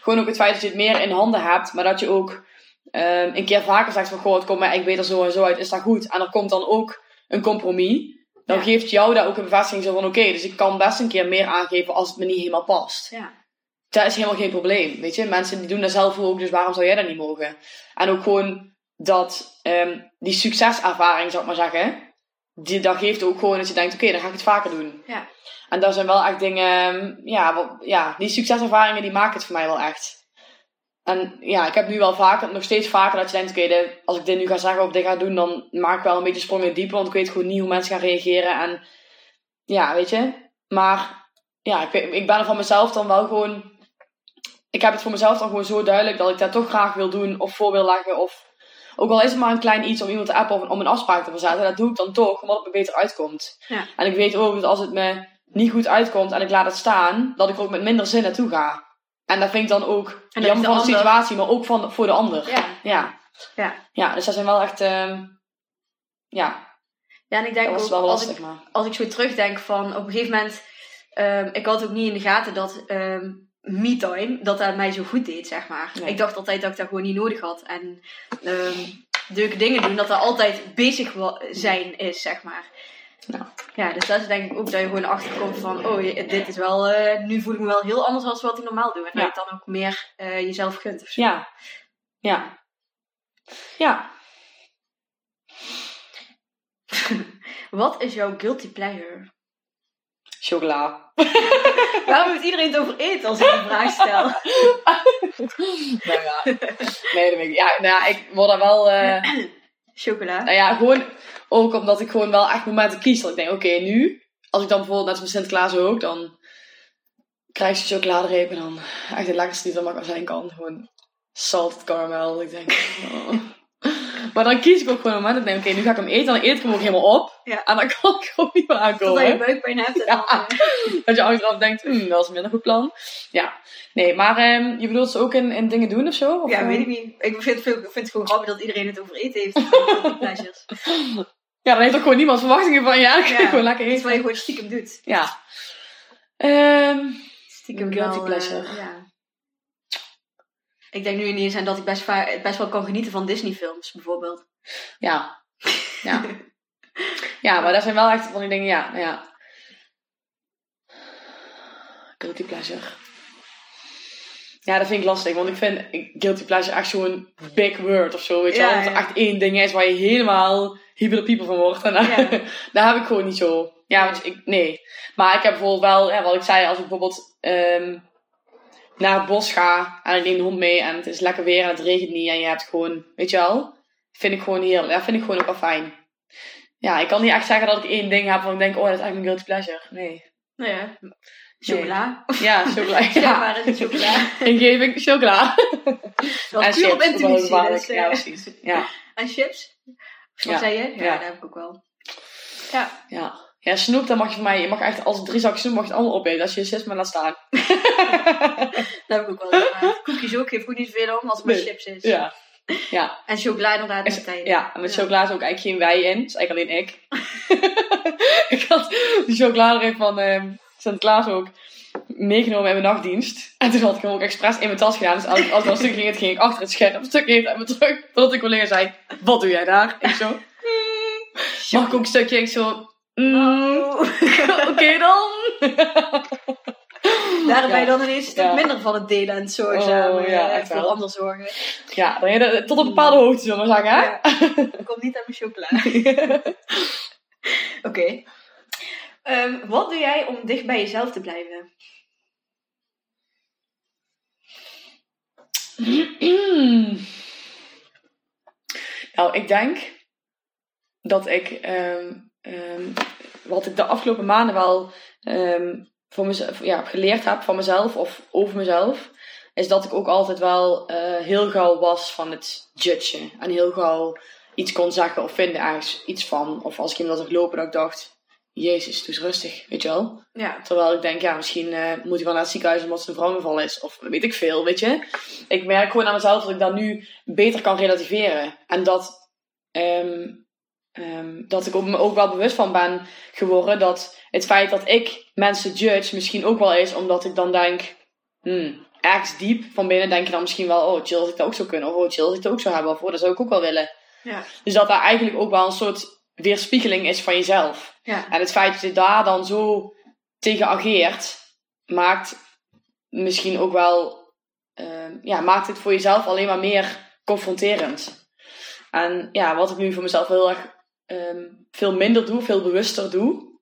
[SPEAKER 2] Gewoon ook het feit dat je het meer in handen hebt, maar dat je ook ehm, een keer vaker zegt van, goh, het komt mij, ik weet er zo en zo uit, is dat goed? En er komt dan ook een compromis. Dan
[SPEAKER 1] Ja.
[SPEAKER 2] geeft jou daar ook een bevestiging zo van, oké, dus ik kan best een keer meer aangeven als het me niet helemaal past.
[SPEAKER 1] ja.
[SPEAKER 2] Dat is helemaal geen probleem, weet je. Mensen die doen dat zelf ook, dus waarom zou jij dat niet mogen? En ook gewoon dat, ehm, die succeservaring, zou ik maar zeggen, die, dat geeft ook gewoon dat je denkt, oké, dan ga ik het vaker doen.
[SPEAKER 1] Ja.
[SPEAKER 2] En dat zijn wel echt dingen, ja, wat, ja, die succeservaringen die maken het voor mij wel echt. En ja, ik heb nu wel vaker, nog steeds vaker dat je denkt, oké, als ik dit nu ga zeggen of dit ga doen, dan maak ik wel een beetje sprongen dieper, want ik weet gewoon niet hoe mensen gaan reageren. En ja, weet je. Maar ja, ik, ik ben er van mezelf dan wel gewoon, ik heb het voor mezelf dan gewoon zo duidelijk dat ik dat toch graag wil doen of voor wil leggen of Ook al is het maar een klein iets om iemand te appen of om een afspraak te verzetten, dat doe ik dan toch, omdat het me beter uitkomt.
[SPEAKER 1] Ja.
[SPEAKER 2] En ik weet ook dat als het me niet goed uitkomt en ik laat het staan, dat ik er ook met minder zin naartoe ga. En dat vind ik dan ook
[SPEAKER 1] dat
[SPEAKER 2] jammer
[SPEAKER 1] de
[SPEAKER 2] van de
[SPEAKER 1] ander-
[SPEAKER 2] situatie, maar ook van, voor de ander.
[SPEAKER 1] Ja.
[SPEAKER 2] Ja.
[SPEAKER 1] Ja.
[SPEAKER 2] Ja, dus dat zijn wel echt, ehm, ja,
[SPEAKER 1] Ja, en ik denk ook,
[SPEAKER 2] wel
[SPEAKER 1] als
[SPEAKER 2] lastig,
[SPEAKER 1] ik,
[SPEAKER 2] maar.
[SPEAKER 1] als ik zo terugdenk van op een gegeven moment, ehm, ik had ook niet in de gaten dat ehm me-time, dat dat mij zo goed deed, zeg maar.
[SPEAKER 2] Nee.
[SPEAKER 1] Ik dacht altijd dat ik dat gewoon niet nodig had. En ehm leuke dingen doen, dat dat altijd bezig zijn is, zeg maar.
[SPEAKER 2] Ja.
[SPEAKER 1] Ja, dus dat is denk ik ook dat je gewoon achterkomt van, oh, dit is wel, eh, nu voel ik me wel heel anders dan wat ik normaal doe. En dat je het dan ook meer eh, jezelf gunt of zo.
[SPEAKER 2] Ja. Ja. Ja.
[SPEAKER 1] Wat is jouw guilty pleasure?
[SPEAKER 2] Chocola.
[SPEAKER 1] Waarom heeft iedereen het over eten als ik die vraag stel?
[SPEAKER 2] nou ja. Nee, dat ik. Ja, nou ja, ik word daar wel... eh,
[SPEAKER 1] Chocola.
[SPEAKER 2] Nou ja, gewoon ook omdat ik gewoon wel echt momenten kies. Dat ik denk, oké, nu, als ik dan bijvoorbeeld net als met Sinterklaas ook, dan krijg je chocoladereep en dan echt het lekkerste die er maar zijn kan. Gewoon salted caramel. Ik denk, oh. Maar dan kies ik ook gewoon een moment. Ik denk, oké, nu ga ik hem eten. Dan eet ik hem ook helemaal op.
[SPEAKER 1] Ja.
[SPEAKER 2] En dan kan ik gewoon niet meer
[SPEAKER 1] Totdat je
[SPEAKER 2] aankomen.
[SPEAKER 1] buikpijn hebt. En
[SPEAKER 2] Ja.
[SPEAKER 1] dan, eh,
[SPEAKER 2] Dat je achteraf denkt, hm, dat is een minder goed plan. Ja, nee, maar ehm, je bedoelt ze ook in, in dingen doen of zo? Of,
[SPEAKER 1] ja,
[SPEAKER 2] eh?
[SPEAKER 1] weet ik niet. Ik vind, het veel- ik vind het gewoon grappig dat iedereen het over eten heeft. Pleasures.
[SPEAKER 2] Ja, dan heeft ook gewoon niemand verwachtingen van, ja, dan je
[SPEAKER 1] Ja.
[SPEAKER 2] gewoon lekker eten.
[SPEAKER 1] wat je gewoon stiekem doet.
[SPEAKER 2] Ja. Ehm,
[SPEAKER 1] Stiekem
[SPEAKER 2] Guilty
[SPEAKER 1] wel, eh,
[SPEAKER 2] pleasure.
[SPEAKER 1] ja. Ik denk nu niet eens aan dat ik best, wel kan genieten van Disney films, bijvoorbeeld.
[SPEAKER 2] ja. Ja. ja, maar dat zijn wel echt van die dingen, ja, ja. Guilty pleasure. Ja, dat vind ik lastig, want ik vind guilty pleasure echt zo'n big word of zo, weet je
[SPEAKER 1] Ja,
[SPEAKER 2] wel. Dat er
[SPEAKER 1] ja.
[SPEAKER 2] echt één ding is waar je helemaal hyper pieper van wordt. En daar,
[SPEAKER 1] Ja.
[SPEAKER 2] daar heb ik gewoon niet zo. Ja, want ik, nee. Maar ik heb bijvoorbeeld wel, ja, wat ik zei, als ik bijvoorbeeld ehm, naar het bos ga en ik neem de hond mee en het is lekker weer en het regent niet en je hebt gewoon, weet je wel, vind ik gewoon heerlijk. Dat vind ik gewoon ook wel fijn. Ja, ik kan niet echt zeggen dat ik één ding heb waarvan ik denk, oh, dat is eigenlijk mijn guilty pleasure. Nee.
[SPEAKER 1] Nou ja, chocola.
[SPEAKER 2] Ja, chocola.
[SPEAKER 1] Ja,
[SPEAKER 2] Ja,
[SPEAKER 1] maar het is chocola.
[SPEAKER 2] Ingeving, chocola.
[SPEAKER 1] Dat is puur op
[SPEAKER 2] chips,
[SPEAKER 1] intuïtie. Dus, eh,
[SPEAKER 2] Ja, precies. Ja,
[SPEAKER 1] en chips? Wat
[SPEAKER 2] Ja.
[SPEAKER 1] zei je? Ja,
[SPEAKER 2] Ja.
[SPEAKER 1] dat heb ik ook wel. Ja.
[SPEAKER 2] ja. Ja, snoep, dan mag je van mij, je mag echt als drie zakjes snoep mag je het allemaal opeten als je je zes maar laat staan.
[SPEAKER 1] Dat heb ik ook wel gedaan. Koekjes ook, geeft goed niet veel om als het maar chips is.
[SPEAKER 2] Ja. Ja,
[SPEAKER 1] En chocola inderdaad
[SPEAKER 2] En-
[SPEAKER 1] tijd.
[SPEAKER 2] ja, en met
[SPEAKER 1] Ja.
[SPEAKER 2] chocola is ook eigenlijk geen wij in. Dat is eigenlijk alleen ik. ik had die chocoladereep van ehm Sinterklaas ook meegenomen in mijn nachtdienst. En toen had ik hem ook expres in mijn tas gedaan. Dus als, als er een stuk ging, ging ik achter het scherm een stuk eten en weer terug. Totdat ik collega zei, wat doe jij daar? Ik zo, "Mm, mag ik ook een stukje? Ik zo, "Mm,
[SPEAKER 1] Oh.
[SPEAKER 2] oké dan.
[SPEAKER 1] Daar ben je dan ineens een stuk
[SPEAKER 2] Ja.
[SPEAKER 1] minder van het delen en het zorgzaam.
[SPEAKER 2] Oh, ja,
[SPEAKER 1] eh,
[SPEAKER 2] echt
[SPEAKER 1] voor
[SPEAKER 2] wel.
[SPEAKER 1] ander zorgen.
[SPEAKER 2] Ja, dan je tot op een bepaalde hoogte, zullen we zeggen. Hè?
[SPEAKER 1] Ja. Dat komt niet aan mijn chocola. Oké. Ehm, wat doe jij om dicht bij jezelf te blijven?
[SPEAKER 2] nou, ik denk dat ik, ehm, ehm, wat ik de afgelopen maanden wel ehm, voor mezelf, ja, geleerd heb van mezelf of over mezelf, is dat ik ook altijd wel eh, heel gauw was van het judgen. En heel gauw iets kon zeggen of vinden ergens iets van. Of als ik iemand zag lopen, dat ik dacht, jezus, doe eens rustig, weet je wel.
[SPEAKER 1] Ja.
[SPEAKER 2] Terwijl ik denk, ja, misschien eh, moet hij wel naar het ziekenhuis omdat zijn vrouwenval is. Of weet ik veel, weet je. Ik merk gewoon aan mezelf dat ik dat nu beter kan relativeren. En dat, ehm, ehm, dat ik me ook wel bewust van ben geworden dat het feit dat ik mensen judge misschien ook wel is omdat ik dan denk, hmm, ergens diep van binnen denk je dan misschien wel, oh chill als ik dat ook zou kunnen. Of oh chill als ik dat ook zou hebben. Of oh, dat zou ik ook wel willen.
[SPEAKER 1] Ja.
[SPEAKER 2] Dus dat daar eigenlijk ook wel een soort weerspiegeling is van jezelf.
[SPEAKER 1] Ja.
[SPEAKER 2] En het feit dat je daar dan zo tegen ageert, maakt misschien ook wel, ehm, ja, maakt het voor jezelf alleen maar meer confronterend. En ja, wat ik nu voor mezelf heel erg ehm, veel minder doe, veel bewuster doe,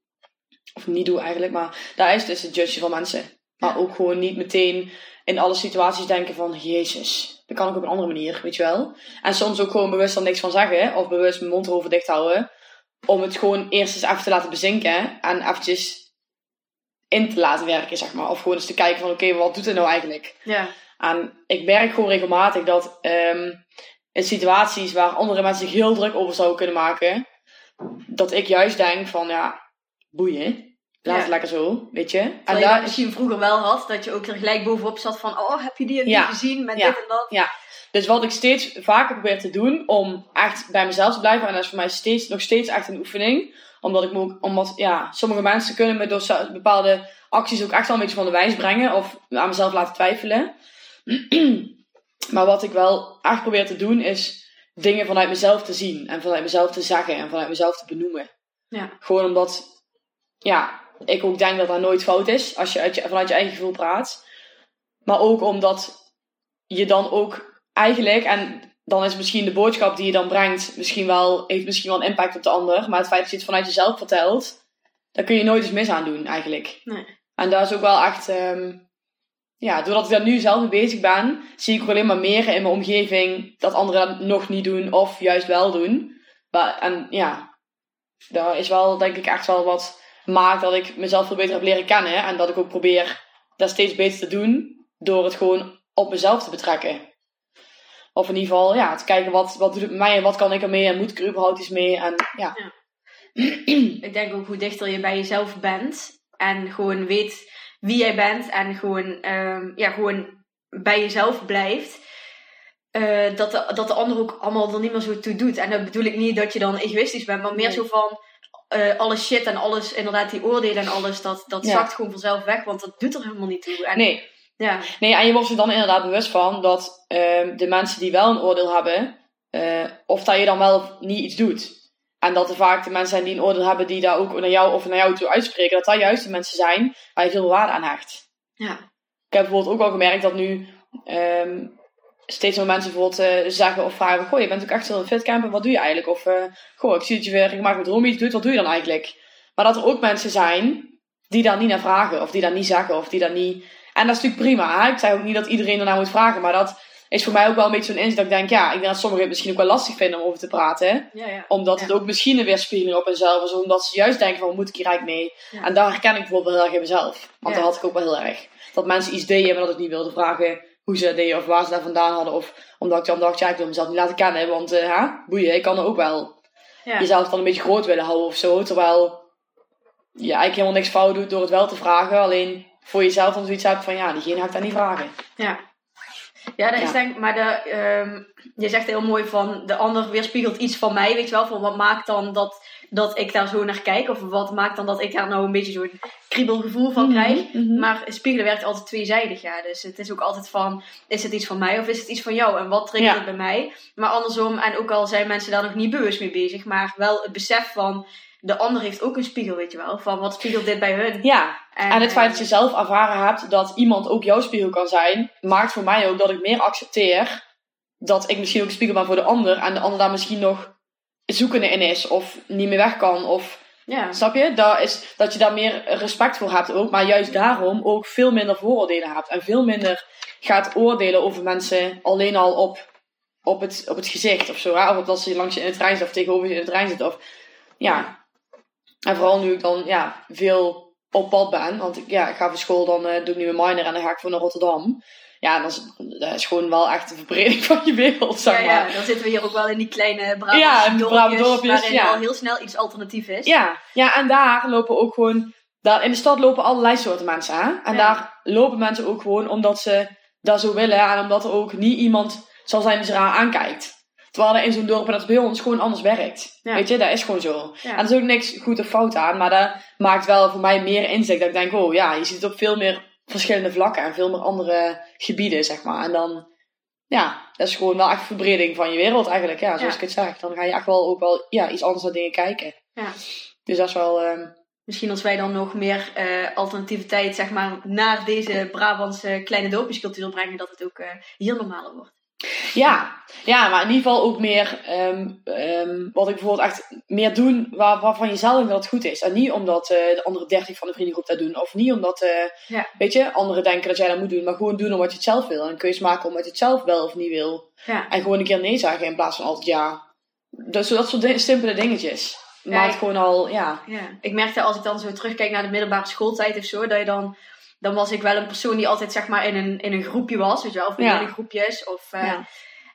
[SPEAKER 2] of niet doe eigenlijk, maar daar is dus het judgen van mensen. Maar ook gewoon niet meteen in alle situaties denken van, jezus, dat kan ik op een andere manier, weet je wel. En soms ook gewoon bewust er niks van zeggen, of bewust mijn mond erover dicht houden, om het gewoon eerst eens even te laten bezinken en eventjes in te laten werken, zeg maar. Of gewoon eens te kijken van, oké, wat doet het nou eigenlijk?
[SPEAKER 1] Ja.
[SPEAKER 2] En ik merk gewoon regelmatig dat ehm, in situaties waar andere mensen zich heel druk over zouden kunnen maken, dat ik juist denk van ja, boeien. Laat
[SPEAKER 1] Ja.
[SPEAKER 2] het lekker zo, weet je. En
[SPEAKER 1] je
[SPEAKER 2] daar
[SPEAKER 1] dat misschien vroeger wel had, dat je ook er gelijk bovenop zat van, oh, heb je die en die
[SPEAKER 2] Ja.
[SPEAKER 1] gezien met
[SPEAKER 2] Ja.
[SPEAKER 1] dit en dat?
[SPEAKER 2] Dus wat ik steeds vaker probeer te doen om echt bij mezelf te blijven, en dat is voor mij steeds, nog steeds echt een oefening. Omdat ik me ook, omdat ja, sommige mensen kunnen me door bepaalde acties ook echt wel een beetje van de wijs brengen of aan mezelf laten twijfelen. maar wat ik wel echt probeer te doen is dingen vanuit mezelf te zien en vanuit mezelf te zeggen en vanuit mezelf te benoemen.
[SPEAKER 1] Ja.
[SPEAKER 2] Gewoon omdat, ja, ik ook denk dat dat nooit fout is als je, uit je vanuit je eigen gevoel praat. Maar ook omdat je dan ook eigenlijk, en dan is misschien de boodschap die je dan brengt, misschien wel, heeft misschien wel een impact op de ander. Maar het feit dat je het vanuit jezelf vertelt, daar kun je nooit eens mis aan doen eigenlijk.
[SPEAKER 1] Nee.
[SPEAKER 2] En daar is ook wel echt, ehm, ja, doordat ik daar nu zelf mee bezig ben, zie ik alleen maar meer in mijn omgeving dat anderen dat nog niet doen of juist wel doen. Maar, en ja, daar is wel denk ik echt wel wat maakt dat ik mezelf veel beter heb leren kennen. En dat ik ook probeer dat steeds beter te doen door het gewoon op mezelf te betrekken. Of in ieder geval, ja, te kijken wat, wat doet het met mij en wat kan ik ermee en moet ik er überhaupt iets mee. En ja,
[SPEAKER 1] Ik denk ook hoe dichter je bij jezelf bent en gewoon weet wie jij bent en gewoon, ehm, ja, gewoon bij jezelf blijft. eh, dat, de, dat de ander ook allemaal er niet meer zo toe doet. En dat bedoel ik niet dat je dan egoïstisch bent, maar meer
[SPEAKER 2] Nee.
[SPEAKER 1] zo van eh alle shit en alles, inderdaad die oordelen en alles, dat, dat
[SPEAKER 2] Ja.
[SPEAKER 1] zakt gewoon vanzelf weg, want dat doet er helemaal niet toe. En,
[SPEAKER 2] nee,
[SPEAKER 1] Ja,
[SPEAKER 2] Nee, en je wordt er dan inderdaad bewust van dat ehm, de mensen die wel een oordeel hebben, eh, of dat je dan wel of niet iets doet. En dat er vaak de mensen zijn die een oordeel hebben, die daar ook naar jou of naar jou toe uitspreken, dat dat juist de mensen zijn waar je veel waarde aan hecht.
[SPEAKER 1] ja,
[SPEAKER 2] Ik heb bijvoorbeeld ook al gemerkt dat nu ehm, steeds meer mensen bijvoorbeeld eh, zeggen of vragen: Goh, je bent ook echt heel fit camper, wat doe je eigenlijk? Of eh, Goh, ik zie dat je weer regelmatig met Romy doet, wat doe je dan eigenlijk? Maar dat er ook mensen zijn die daar niet naar vragen, of die dat niet zeggen, of die dat niet. En dat is natuurlijk prima. Hè? Ik zeg ook niet dat iedereen ernaar moet vragen, maar dat is voor mij ook wel een beetje zo'n inzicht dat ik denk: ja, ik denk dat sommigen het misschien ook wel lastig vinden om over te praten.
[SPEAKER 1] ja, ja.
[SPEAKER 2] Omdat het ook misschien een weerspiegeling op henzelf is, omdat ze juist denken: van, moet ik hier eigenlijk mee? En daar herken ik bijvoorbeeld heel erg in mezelf. Want dat had ik ook wel heel erg. Dat mensen iets deden, maar dat ik niet wilde vragen hoe ze dat deden of waar ze dat vandaan hadden. Of omdat ik dan dacht, ja, ik wil mezelf niet laten kennen, want eh hè, boeien, ik kan er ook wel jezelf dan een beetje groot willen houden of zo. Terwijl je eigenlijk helemaal niks fout doet door het wel te vragen. Alleen voor jezelf dan zoiets hebt van, ja, diegene ga ik dat niet vragen.
[SPEAKER 1] Ja. Ja, dat is
[SPEAKER 2] Ja.
[SPEAKER 1] denk ik, maar de, ehm, je zegt heel mooi van de ander weerspiegelt iets van mij, weet je wel, van wat maakt dan dat, dat ik daar zo naar kijk, of wat maakt dan dat ik daar nou een beetje zo'n kriebelgevoel van krijg.
[SPEAKER 2] Mhm.
[SPEAKER 1] Maar spiegelen werkt altijd tweezijdig, ja. Dus het is ook altijd van, is het iets van mij of is het iets van jou? En wat triggert
[SPEAKER 2] Ja.
[SPEAKER 1] het bij mij? Maar andersom, en ook al zijn mensen daar nog niet bewust mee bezig, maar wel het besef van, de ander heeft ook een spiegel, weet je wel. Van wat spiegelt dit bij hun?
[SPEAKER 2] Ja, en het feit dat
[SPEAKER 1] eh,
[SPEAKER 2] je zelf ervaren hebt dat iemand ook jouw spiegel kan zijn, maakt voor mij ook dat ik meer accepteer dat ik misschien ook spiegel ben voor de ander en de ander daar misschien nog zoekende in is of niet meer weg kan of
[SPEAKER 1] Ja,
[SPEAKER 2] snap je? Dat, is, dat je daar meer respect voor hebt ook, maar juist daarom ook veel minder vooroordelen hebt en veel minder gaat oordelen over mensen alleen al op, op, het, op het gezicht of zo, hè? of dat ze langs je in de trein zitten of tegenover je in de trein zitten of ja. En vooral nu ik dan ja, veel op pad ben. Want ik, ja, ik ga van school, dan eh, doe ik nu een minor en dan ga ik voor naar Rotterdam. Ja, dat is, dat is gewoon wel echt een verbreding van je wereld, zeg
[SPEAKER 1] ja,
[SPEAKER 2] maar.
[SPEAKER 1] ja, dan zitten we hier ook wel in die kleine Brabantse
[SPEAKER 2] Ja,
[SPEAKER 1] dorpjes, waarin
[SPEAKER 2] ja.
[SPEAKER 1] al heel snel iets alternatief is.
[SPEAKER 2] Ja, ja, en daar lopen ook gewoon... Daar, in de stad lopen allerlei soorten mensen aan. En
[SPEAKER 1] Ja.
[SPEAKER 2] daar lopen mensen ook gewoon omdat ze dat zo willen. En omdat er ook niet iemand zal zijn die ze raar aankijkt. Terwijl er in zo'n dorp, dat is bij ons gewoon anders werkt.
[SPEAKER 1] Ja.
[SPEAKER 2] Weet je, dat is gewoon zo.
[SPEAKER 1] Ja.
[SPEAKER 2] En er is ook niks goed of fout aan. Maar dat maakt wel voor mij meer inzicht. Dat ik denk, oh ja, je ziet het op veel meer verschillende vlakken. En veel meer andere gebieden, zeg maar. En dan, ja, dat is gewoon wel echt verbreding van je wereld eigenlijk. Ja, zoals
[SPEAKER 1] Ja.
[SPEAKER 2] ik het zeg. Dan ga je echt wel ook wel ja, iets anders naar dingen kijken.
[SPEAKER 1] Ja.
[SPEAKER 2] Dus dat is wel... ehm,
[SPEAKER 1] Misschien als wij dan nog meer eh, alternativiteit, zeg maar, naar deze Brabantse kleine dorpjescultuur brengen, dat het ook eh, hier normaler wordt.
[SPEAKER 2] Ja, ja, maar in ieder geval ook meer ehm, ehm, wat ik bijvoorbeeld echt meer doen waar, waarvan je zelf denkt dat het goed is. En niet omdat eh, de andere dertig van de vriendengroep dat doen. Of niet omdat, eh,
[SPEAKER 1] Ja.
[SPEAKER 2] weet je, anderen denken dat jij dat moet doen. Maar gewoon doen omdat je het zelf wil. En een keuze maken omdat je het zelf wel of niet wil.
[SPEAKER 1] Ja,
[SPEAKER 2] En gewoon een keer nee zeggen in plaats van altijd ja. Dus dat soort di- simpele dingetjes.
[SPEAKER 1] Ja,
[SPEAKER 2] Maakt
[SPEAKER 1] ik-
[SPEAKER 2] gewoon al, ja.
[SPEAKER 1] ja. Ik merkte als ik dan zo terugkijk naar de middelbare schooltijd of zo, dat je dan, dan was ik wel een persoon die altijd zeg maar in een, in een groepje was, weet je wel, of in
[SPEAKER 2] Ja.
[SPEAKER 1] hele groepjes. Of, eh,
[SPEAKER 2] Ja.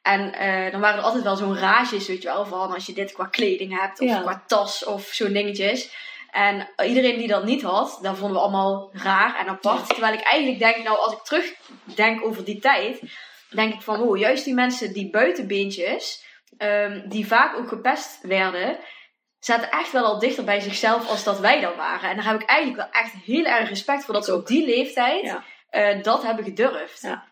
[SPEAKER 1] En eh, dan waren er altijd wel zo'n rages, weet je wel, van als je dit qua kleding hebt of
[SPEAKER 2] Ja.
[SPEAKER 1] qua tas of zo'n dingetjes. En iedereen die dat niet had, dat vonden we allemaal raar en apart. Terwijl ik eigenlijk denk, nou als ik terugdenk over die tijd, denk ik van, oh, juist die mensen die buitenbeentjes, ehm, die vaak ook gepest werden, zaten echt wel al dichter bij zichzelf als dat wij dan waren. En daar heb ik eigenlijk wel echt heel erg respect voor dat ze op die leeftijd
[SPEAKER 2] Ja.
[SPEAKER 1] eh, dat hebben gedurfd.
[SPEAKER 2] Ja.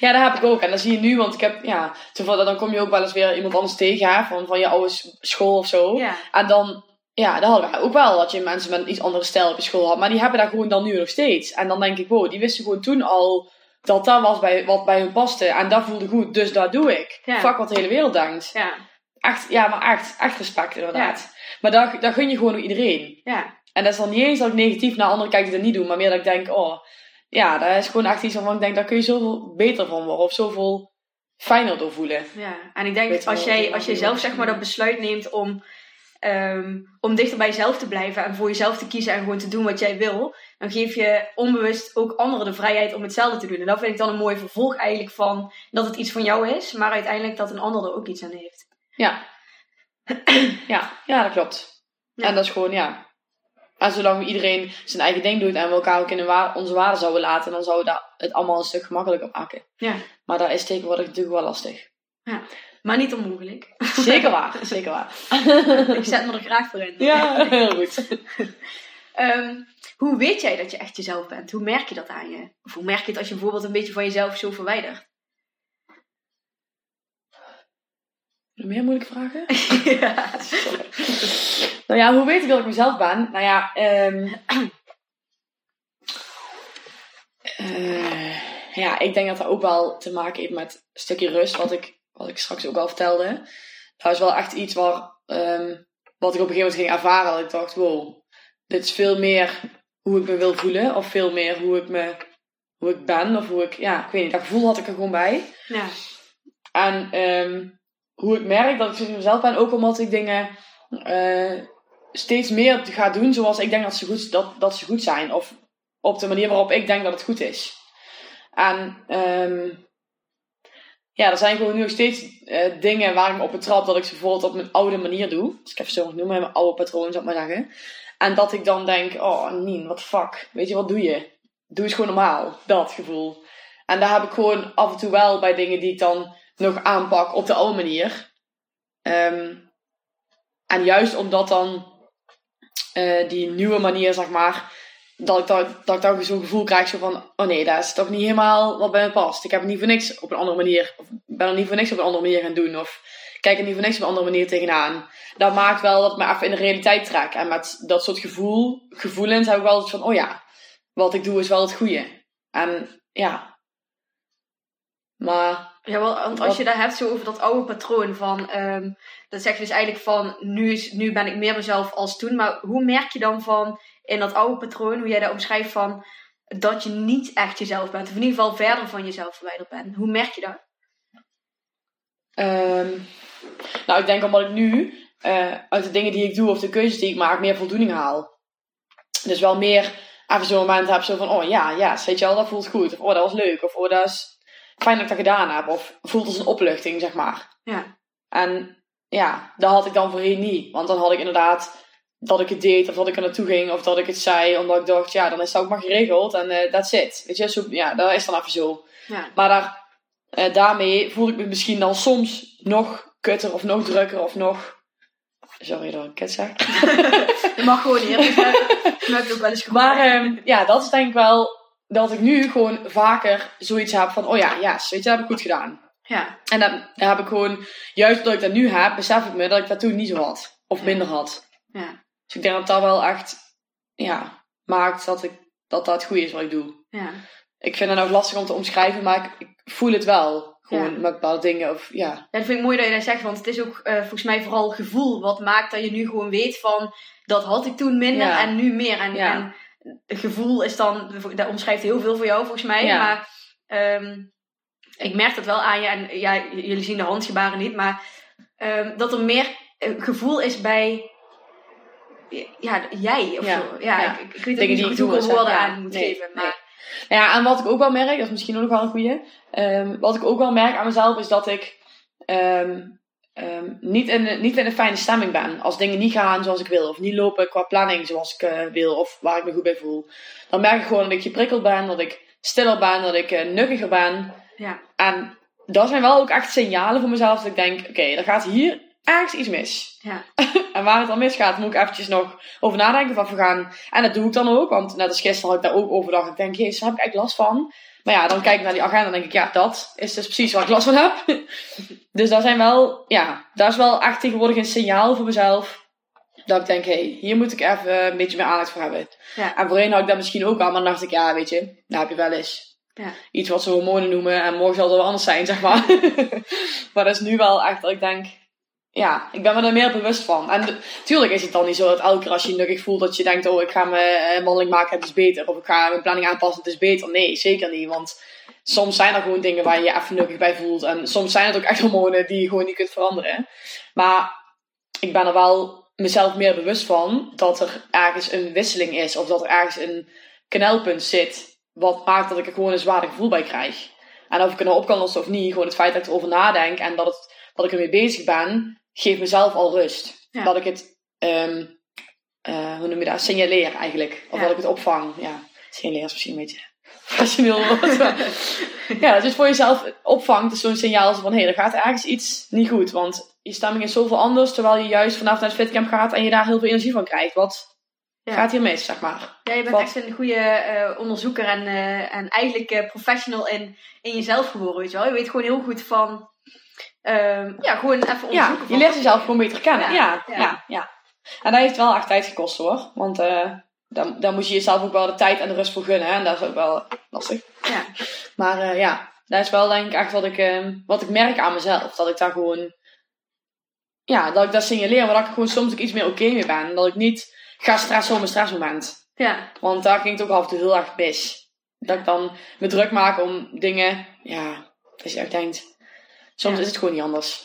[SPEAKER 2] Ja, dat heb ik ook. En dat zie je nu, want ik heb, ja, toevallig, dan kom je ook wel eens weer iemand anders tegen, hè, van, van je oude school of zo.
[SPEAKER 1] Ja.
[SPEAKER 2] En dan, ja, dat hadden wij ook wel, dat je mensen met een iets andere stijl op je school had. Maar die hebben dat gewoon dan nu nog steeds. En dan denk ik, wow, die wisten gewoon toen al dat dat was bij, wat bij hun paste. En dat voelde goed, dus dat doe ik.
[SPEAKER 1] Ja.
[SPEAKER 2] Fuck wat de hele wereld denkt.
[SPEAKER 1] Ja,
[SPEAKER 2] Echt, ja, maar echt, echt respect inderdaad. Maar dat, dat gun je gewoon ook iedereen.
[SPEAKER 1] ja,
[SPEAKER 2] En dat is dan niet eens dat ik negatief naar anderen kijk die dat niet doen, maar meer dat ik denk, oh, ja, dat is gewoon echt iets waarvan ik denk, daar kun je zoveel beter van worden of zoveel fijner door voelen.
[SPEAKER 1] ja. En ik denk dat als jij, als jij zelf zeg maar dat besluit neemt om, ehm, om dichter bij jezelf te blijven en voor jezelf te kiezen en gewoon te doen wat jij wil, dan geef je onbewust ook anderen de vrijheid om hetzelfde te doen. En dat vind ik dan een mooi vervolg eigenlijk van dat het iets van jou is, maar uiteindelijk dat een ander er ook iets aan heeft.
[SPEAKER 2] Ja. ja, ja, dat klopt.
[SPEAKER 1] Ja.
[SPEAKER 2] En dat is gewoon, ja. En zolang iedereen zijn eigen ding doet en we elkaar ook in wa- onze waarde zouden laten, dan zouden we dat het allemaal een stuk gemakkelijker maken.
[SPEAKER 1] Ja.
[SPEAKER 2] Maar dat is tegenwoordig natuurlijk wel lastig.
[SPEAKER 1] Maar niet onmogelijk.
[SPEAKER 2] Zeker waar, zeker waar.
[SPEAKER 1] ik zet me er graag voor in.
[SPEAKER 2] Ja, heel goed.
[SPEAKER 1] Ehm, hoe weet jij dat je echt jezelf bent? Hoe merk je dat aan je? Of hoe merk je het als je bijvoorbeeld een beetje van jezelf zo verwijdert?
[SPEAKER 2] Nog meer moeilijke vragen?
[SPEAKER 1] ja.
[SPEAKER 2] Nou ja, hoe weet ik dat ik mezelf ben? Nou ja, ehm eh, ja, ik denk dat dat ook wel te maken heeft met een stukje rust, wat ik, wat ik straks ook al vertelde. Dat is wel echt iets waar, ehm, wat ik op een gegeven moment ging ervaren. Dat ik dacht, wow, dit is veel meer hoe ik me wil voelen. Of veel meer hoe ik, me, hoe ik ben. Of hoe ik, ja, ik weet niet, dat gevoel had ik er gewoon bij.
[SPEAKER 1] ja.
[SPEAKER 2] En ehm, hoe ik merk dat ik zo mezelf ben, ook omdat ik dingen eh, steeds meer ga doen zoals ik denk dat ze, goed, dat, dat ze goed zijn. Of op de manier waarop ik denk dat het goed is. En ehm, ja, er zijn gewoon nu nog steeds eh, dingen waar ik me op betrap dat ik ze bijvoorbeeld op mijn oude manier doe. Dus ik heb zo noemen, mijn oude patroon, zou ik maar zeggen. En dat ik dan denk, oh Nien, wat fuck. Weet je, wat doe je? Doe eens gewoon normaal. Dat gevoel. En daar heb ik gewoon af en toe wel bij dingen die ik dan nog aanpak op de oude manier. Ehm, en juist omdat dan eh, die nieuwe manier, zeg maar, dat ik, dan, dat ik dan zo'n gevoel krijg zo van, oh nee, dat is toch niet helemaal wat bij me past. Ik heb niet voor niks op een andere manier, of ben er niet voor niks op een andere manier gaan doen, of kijk er niet voor niks op een andere manier tegenaan. Dat maakt wel dat ik me even in de realiteit trek. En met dat soort gevoel, gevoelens heb ik wel van, oh ja, wat ik doe is wel het goede. En ja. Maar
[SPEAKER 1] Ja, want als je daar hebt zo over dat oude patroon van, ehm, dat zeg je dus eigenlijk van, nu, is, nu ben ik meer mezelf als toen. Maar hoe merk je dan van, in dat oude patroon, hoe jij dat omschrijft van, dat je niet echt jezelf bent? Of in ieder geval verder van jezelf verwijderd bent. Hoe merk je dat?
[SPEAKER 2] Ehm, nou, ik denk omdat ik nu eh, uit de dingen die ik doe of de keuzes die ik maak, meer voldoening haal. Dus wel meer even zo'n moment heb zo van, oh ja, ja, weet je wel, dat voelt goed. Of oh, dat was leuk. Of oh, dat is fijn dat ik dat gedaan heb. Of voelt als een opluchting, zeg maar.
[SPEAKER 1] Ja.
[SPEAKER 2] En ja, dat had ik dan voorheen niet. Want dan had ik inderdaad dat ik het deed, of dat ik er naartoe ging, of dat ik het zei, omdat ik dacht, ja, dan is het ook maar geregeld en dat that's it. Weet je, zo, ja, dat is dan even zo.
[SPEAKER 1] Ja.
[SPEAKER 2] Maar daar, eh, daarmee voel ik me misschien dan soms nog kutter of nog drukker of nog. Sorry dat ik het zeg.
[SPEAKER 1] Je mag gewoon eerlijk zijn. Dat heb ik ook wel eens.
[SPEAKER 2] Maar ehm, ja, dat is denk ik wel dat ik nu gewoon vaker zoiets heb van: oh ja, ja, yes, weet je, dat heb ik goed gedaan.
[SPEAKER 1] Ja.
[SPEAKER 2] En dan heb ik gewoon, juist omdat ik dat nu heb, besef ik me dat ik dat toen niet zo had. Of minder had.
[SPEAKER 1] Ja.
[SPEAKER 2] Dus ik denk dat dat wel echt, ja, maakt dat ik, dat dat het goede is wat ik doe.
[SPEAKER 1] Ja.
[SPEAKER 2] Ik vind het ook lastig om te omschrijven, maar ik, ik voel het wel. Gewoon
[SPEAKER 1] Ja.
[SPEAKER 2] met bepaalde dingen. Of, ja.
[SPEAKER 1] Ja, dat vind ik mooi dat je dat zegt, want het is ook eh, volgens mij vooral gevoel wat maakt dat je nu gewoon weet van dat had ik toen minder
[SPEAKER 2] Ja.
[SPEAKER 1] en nu meer. En, en gevoel is dan, dat omschrijft heel veel voor jou volgens mij.
[SPEAKER 2] Ja.
[SPEAKER 1] Maar ehm, ik merk dat wel aan je en ja, jullie zien de handgebaren niet, maar ehm, dat er meer eh, gevoel is bij ja, jij of
[SPEAKER 2] Ja.
[SPEAKER 1] zo. Ja,
[SPEAKER 2] Ja.
[SPEAKER 1] Ik, ik weet
[SPEAKER 2] Dingen
[SPEAKER 1] niet goed hoe ik er
[SPEAKER 2] zeg,
[SPEAKER 1] woorden aan moet
[SPEAKER 2] Nee,
[SPEAKER 1] geven.
[SPEAKER 2] nee.
[SPEAKER 1] Maar
[SPEAKER 2] Ja, en wat ik ook wel merk, dat is misschien ook nog wel een goeie. ehm, wat ik ook wel merk aan mezelf is dat ik ehm, niet, in, de- niet in een fijne stemming ben. Als dingen niet gaan zoals ik wil. Of niet lopen qua planning zoals ik eh, wil. Of waar ik me goed bij voel. Dan merk ik gewoon dat ik geprikkeld ben. Dat ik stiller ben. Dat ik eh, nukkiger ben.
[SPEAKER 1] Ja.
[SPEAKER 2] En dat zijn wel ook echt signalen voor mezelf. Dat ik denk, oké, er gaat hier ergens iets mis.
[SPEAKER 1] Ja.
[SPEAKER 2] en waar het dan misgaat, moet ik eventjes nog over nadenken of even gaan. En dat doe ik dan ook. Want net als gisteren had ik daar ook over gedacht. Ik denk, jezus, daar heb ik echt last van. Maar ja, dan kijk ik naar die agenda en denk ik, ja, dat is dus precies waar ik last van heb. dus daar zijn wel, ja, daar is wel echt tegenwoordig een signaal voor mezelf. Dat ik denk, hé, hey, hier moet ik even een beetje meer aandacht voor hebben.
[SPEAKER 1] Ja.
[SPEAKER 2] En voorheen had ik dat misschien ook al, maar dan dacht ik, ja, weet je, daar heb je wel eens.
[SPEAKER 1] Ja.
[SPEAKER 2] Iets wat ze hormonen noemen en morgen zal het wel anders zijn, zeg maar. maar dat is nu wel echt dat ik denk, ja, ik ben me er meer bewust van. En tuurlijk is het dan niet zo dat elke keer als je nukkig voelt dat je denkt, oh, ik ga mijn wandeling maken, het is beter. Of ik ga mijn planning aanpassen, het is beter. Nee, zeker niet. Want soms zijn er gewoon dingen waar je je even nukkig bij voelt. En soms zijn het ook echt hormonen die je gewoon niet kunt veranderen. Maar ik ben er wel mezelf meer bewust van dat er ergens een wisseling is. Of dat er ergens een knelpunt zit. Wat maakt dat ik er gewoon een zwaarder gevoel bij krijg. En of ik er nou op kan lossen of niet, gewoon het feit dat ik erover nadenk en dat, het, dat ik ermee bezig ben, geeft mezelf al rust.
[SPEAKER 1] Ja.
[SPEAKER 2] Dat ik het, ehm, eh, hoe noem je dat, signaleer eigenlijk. Of
[SPEAKER 1] Ja.
[SPEAKER 2] dat ik het opvang. Ja, signaleer is misschien een beetje woord. maar- ja, het voor jezelf opvangt. is zo'n signaal van, hé, hey, er gaat ergens iets niet goed. Want je stemming is zoveel anders, terwijl je juist vanaf naar het fitcamp gaat en je daar heel veel energie van krijgt. Wat
[SPEAKER 1] Ja.
[SPEAKER 2] gaat hier mis, zeg maar?
[SPEAKER 1] Ja, je bent
[SPEAKER 2] Wat-
[SPEAKER 1] echt een goede eh, onderzoeker en, eh, en eigenlijk professional in, in jezelf geworden, weet je wel. Je weet gewoon heel goed van, ehm, ja, gewoon even onderzoeken.
[SPEAKER 2] Ja, je leert jezelf gewoon beter kennen.
[SPEAKER 1] Ja,
[SPEAKER 2] Ja, ja. En dat heeft wel echt tijd gekost hoor. Want eh dan, dan moet je jezelf ook wel de tijd en de rust voor gunnen. hè. En dat is ook wel lastig.
[SPEAKER 1] Ja.
[SPEAKER 2] Maar eh, ja, dat is wel denk ik echt wat ik, eh, wat ik merk aan mezelf. Dat ik daar gewoon... Ja, dat ik dat signaleer. Maar dat ik er gewoon soms ook iets meer oké mee ben. Dat ik niet ga stressen op mijn stressmoment.
[SPEAKER 1] Ja,
[SPEAKER 2] Want daar ging het ook af en toe heel erg mis. Dat ik dan me druk maak om dingen, ja, dat je echt denkt, soms
[SPEAKER 1] Ja.
[SPEAKER 2] is het gewoon niet anders.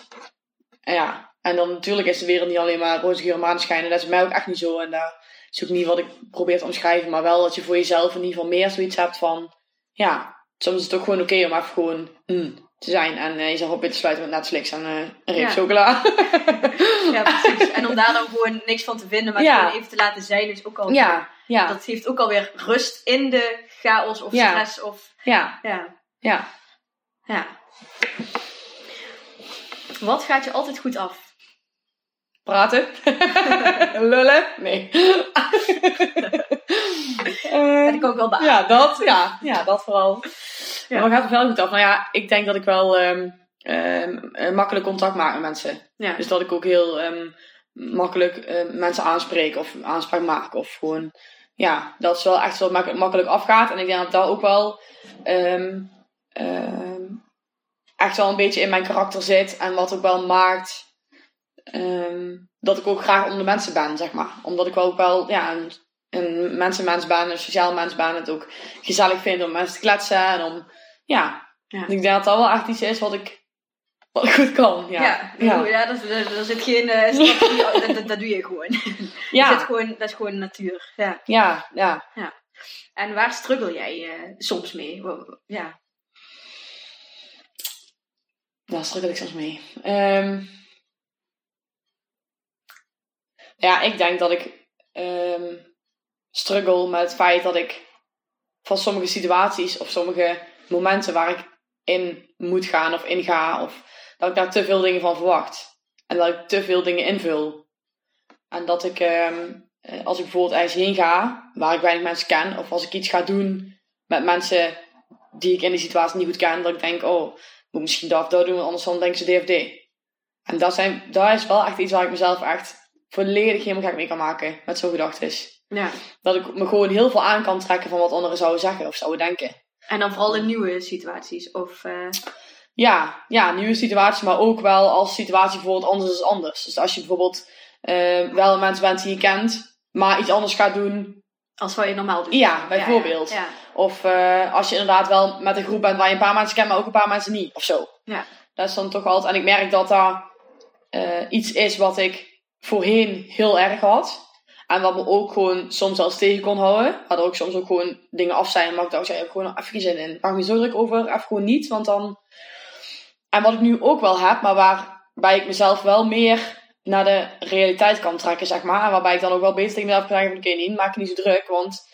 [SPEAKER 2] En ja, en dan natuurlijk is de wereld niet alleen maar roze geur en maneschijn. En dat is mij ook echt niet zo. En dat is ook niet wat ik probeer te omschrijven. Maar wel dat je voor jezelf in ieder geval meer zoiets hebt van, ja, soms is het ook gewoon oké om even gewoon mm, te zijn. En eh, jezelf op in te sluiten met Netflix en eh, een reep
[SPEAKER 1] Ja.
[SPEAKER 2] chocola.
[SPEAKER 1] ja, precies. En om daar dan gewoon niks van te vinden, maar
[SPEAKER 2] Ja.
[SPEAKER 1] gewoon even te laten zijn, is ook al...
[SPEAKER 2] ja, ja,
[SPEAKER 1] Dat geeft ook alweer rust in de chaos of stress of...
[SPEAKER 2] ja,
[SPEAKER 1] Ja,
[SPEAKER 2] ja.
[SPEAKER 1] ja. Wat gaat je altijd goed af?
[SPEAKER 2] Praten. Lullen. Nee. Eh,
[SPEAKER 1] Dat ik ook wel beamen.
[SPEAKER 2] ja, dat. Ja, ja, dat vooral.
[SPEAKER 1] Ja.
[SPEAKER 2] Maar gaat het wel goed af? Nou ja, ik denk dat ik wel ehm, ehm, eh, makkelijk contact maak met mensen.
[SPEAKER 1] Ja.
[SPEAKER 2] Dus dat ik ook heel ehm, makkelijk mensen aanspreek of aanspraak maak. Of gewoon, ja, dat is wel echt zo mak- makkelijk afgaat. En ik denk dat dat ook wel echt wel een beetje in mijn karakter zit. En wat ook wel maakt ehm, dat ik ook graag onder de mensen ben, zeg maar. Omdat ik wel ook wel, ja, een, een mensenmens ben, een sociaal mens ben. Het ook gezellig vind om mensen te kletsen en om, ja.
[SPEAKER 1] Ja.
[SPEAKER 2] Ik denk dat dat wel echt iets is wat ik, wat ik goed kan, ja.
[SPEAKER 1] Ja,
[SPEAKER 2] ja.
[SPEAKER 1] ja. dat, dat, dat zit geen eh, strategie, dat, dat, dat doe je gewoon. Dat,
[SPEAKER 2] Ja,
[SPEAKER 1] zit gewoon, dat is gewoon natuur. Ja.
[SPEAKER 2] ja, ja.
[SPEAKER 1] En waar struggle jij eh, soms mee? Ja.
[SPEAKER 2] Daar struggle ik soms mee. Ehm, ja, ik denk dat ik ehm, struggle met het feit dat ik van sommige situaties of sommige momenten waar ik in moet gaan of in ga, of dat ik daar te veel dingen van verwacht. En dat ik te veel dingen invul. En dat ik, ehm, eh, als ik bijvoorbeeld ergens heen ga, waar ik weinig mensen ken, of als ik iets ga doen met mensen die ik in die situatie niet goed ken, dat ik denk, oh, moet misschien dat of dat doen, anders dan denken ze DFD. En dat, zijn, dat is wel echt iets waar ik mezelf echt volledig helemaal gek mee kan maken, met zo'n gedachtes.
[SPEAKER 1] ja.
[SPEAKER 2] Dat ik me gewoon heel veel aan kan trekken van wat anderen zouden zeggen of zouden denken.
[SPEAKER 1] En dan vooral in nieuwe situaties. Of, eh,
[SPEAKER 2] Ja, ja, nieuwe situaties, maar ook wel als situatie bijvoorbeeld anders is anders. Dus als je bijvoorbeeld eh, wel mensen bent die je kent, maar iets anders gaat doen.
[SPEAKER 1] Als wat je normaal doet.
[SPEAKER 2] Ja, bijvoorbeeld.
[SPEAKER 1] Ja,
[SPEAKER 2] Of eh, als je inderdaad wel met een groep bent waar je een paar mensen kent, maar ook een paar mensen niet. Of zo.
[SPEAKER 1] Ja.
[SPEAKER 2] Dat is dan toch altijd. En ik merk dat dat eh, iets is wat ik voorheen heel erg had. En wat me ook gewoon soms zelfs tegen kon houden. Waardoor ook soms ook gewoon dingen af zijn. Maar ik dacht, ja, ik heb gewoon even geen zin in. Maak me zo druk over. Even gewoon niet. Want dan en wat ik nu ook wel heb, maar waarbij ik mezelf wel meer naar de realiteit kan trekken, zeg maar. Waarbij ik dan ook wel beter tegen mezelf kan zeggen: oké, niet, maak je niet zo druk, want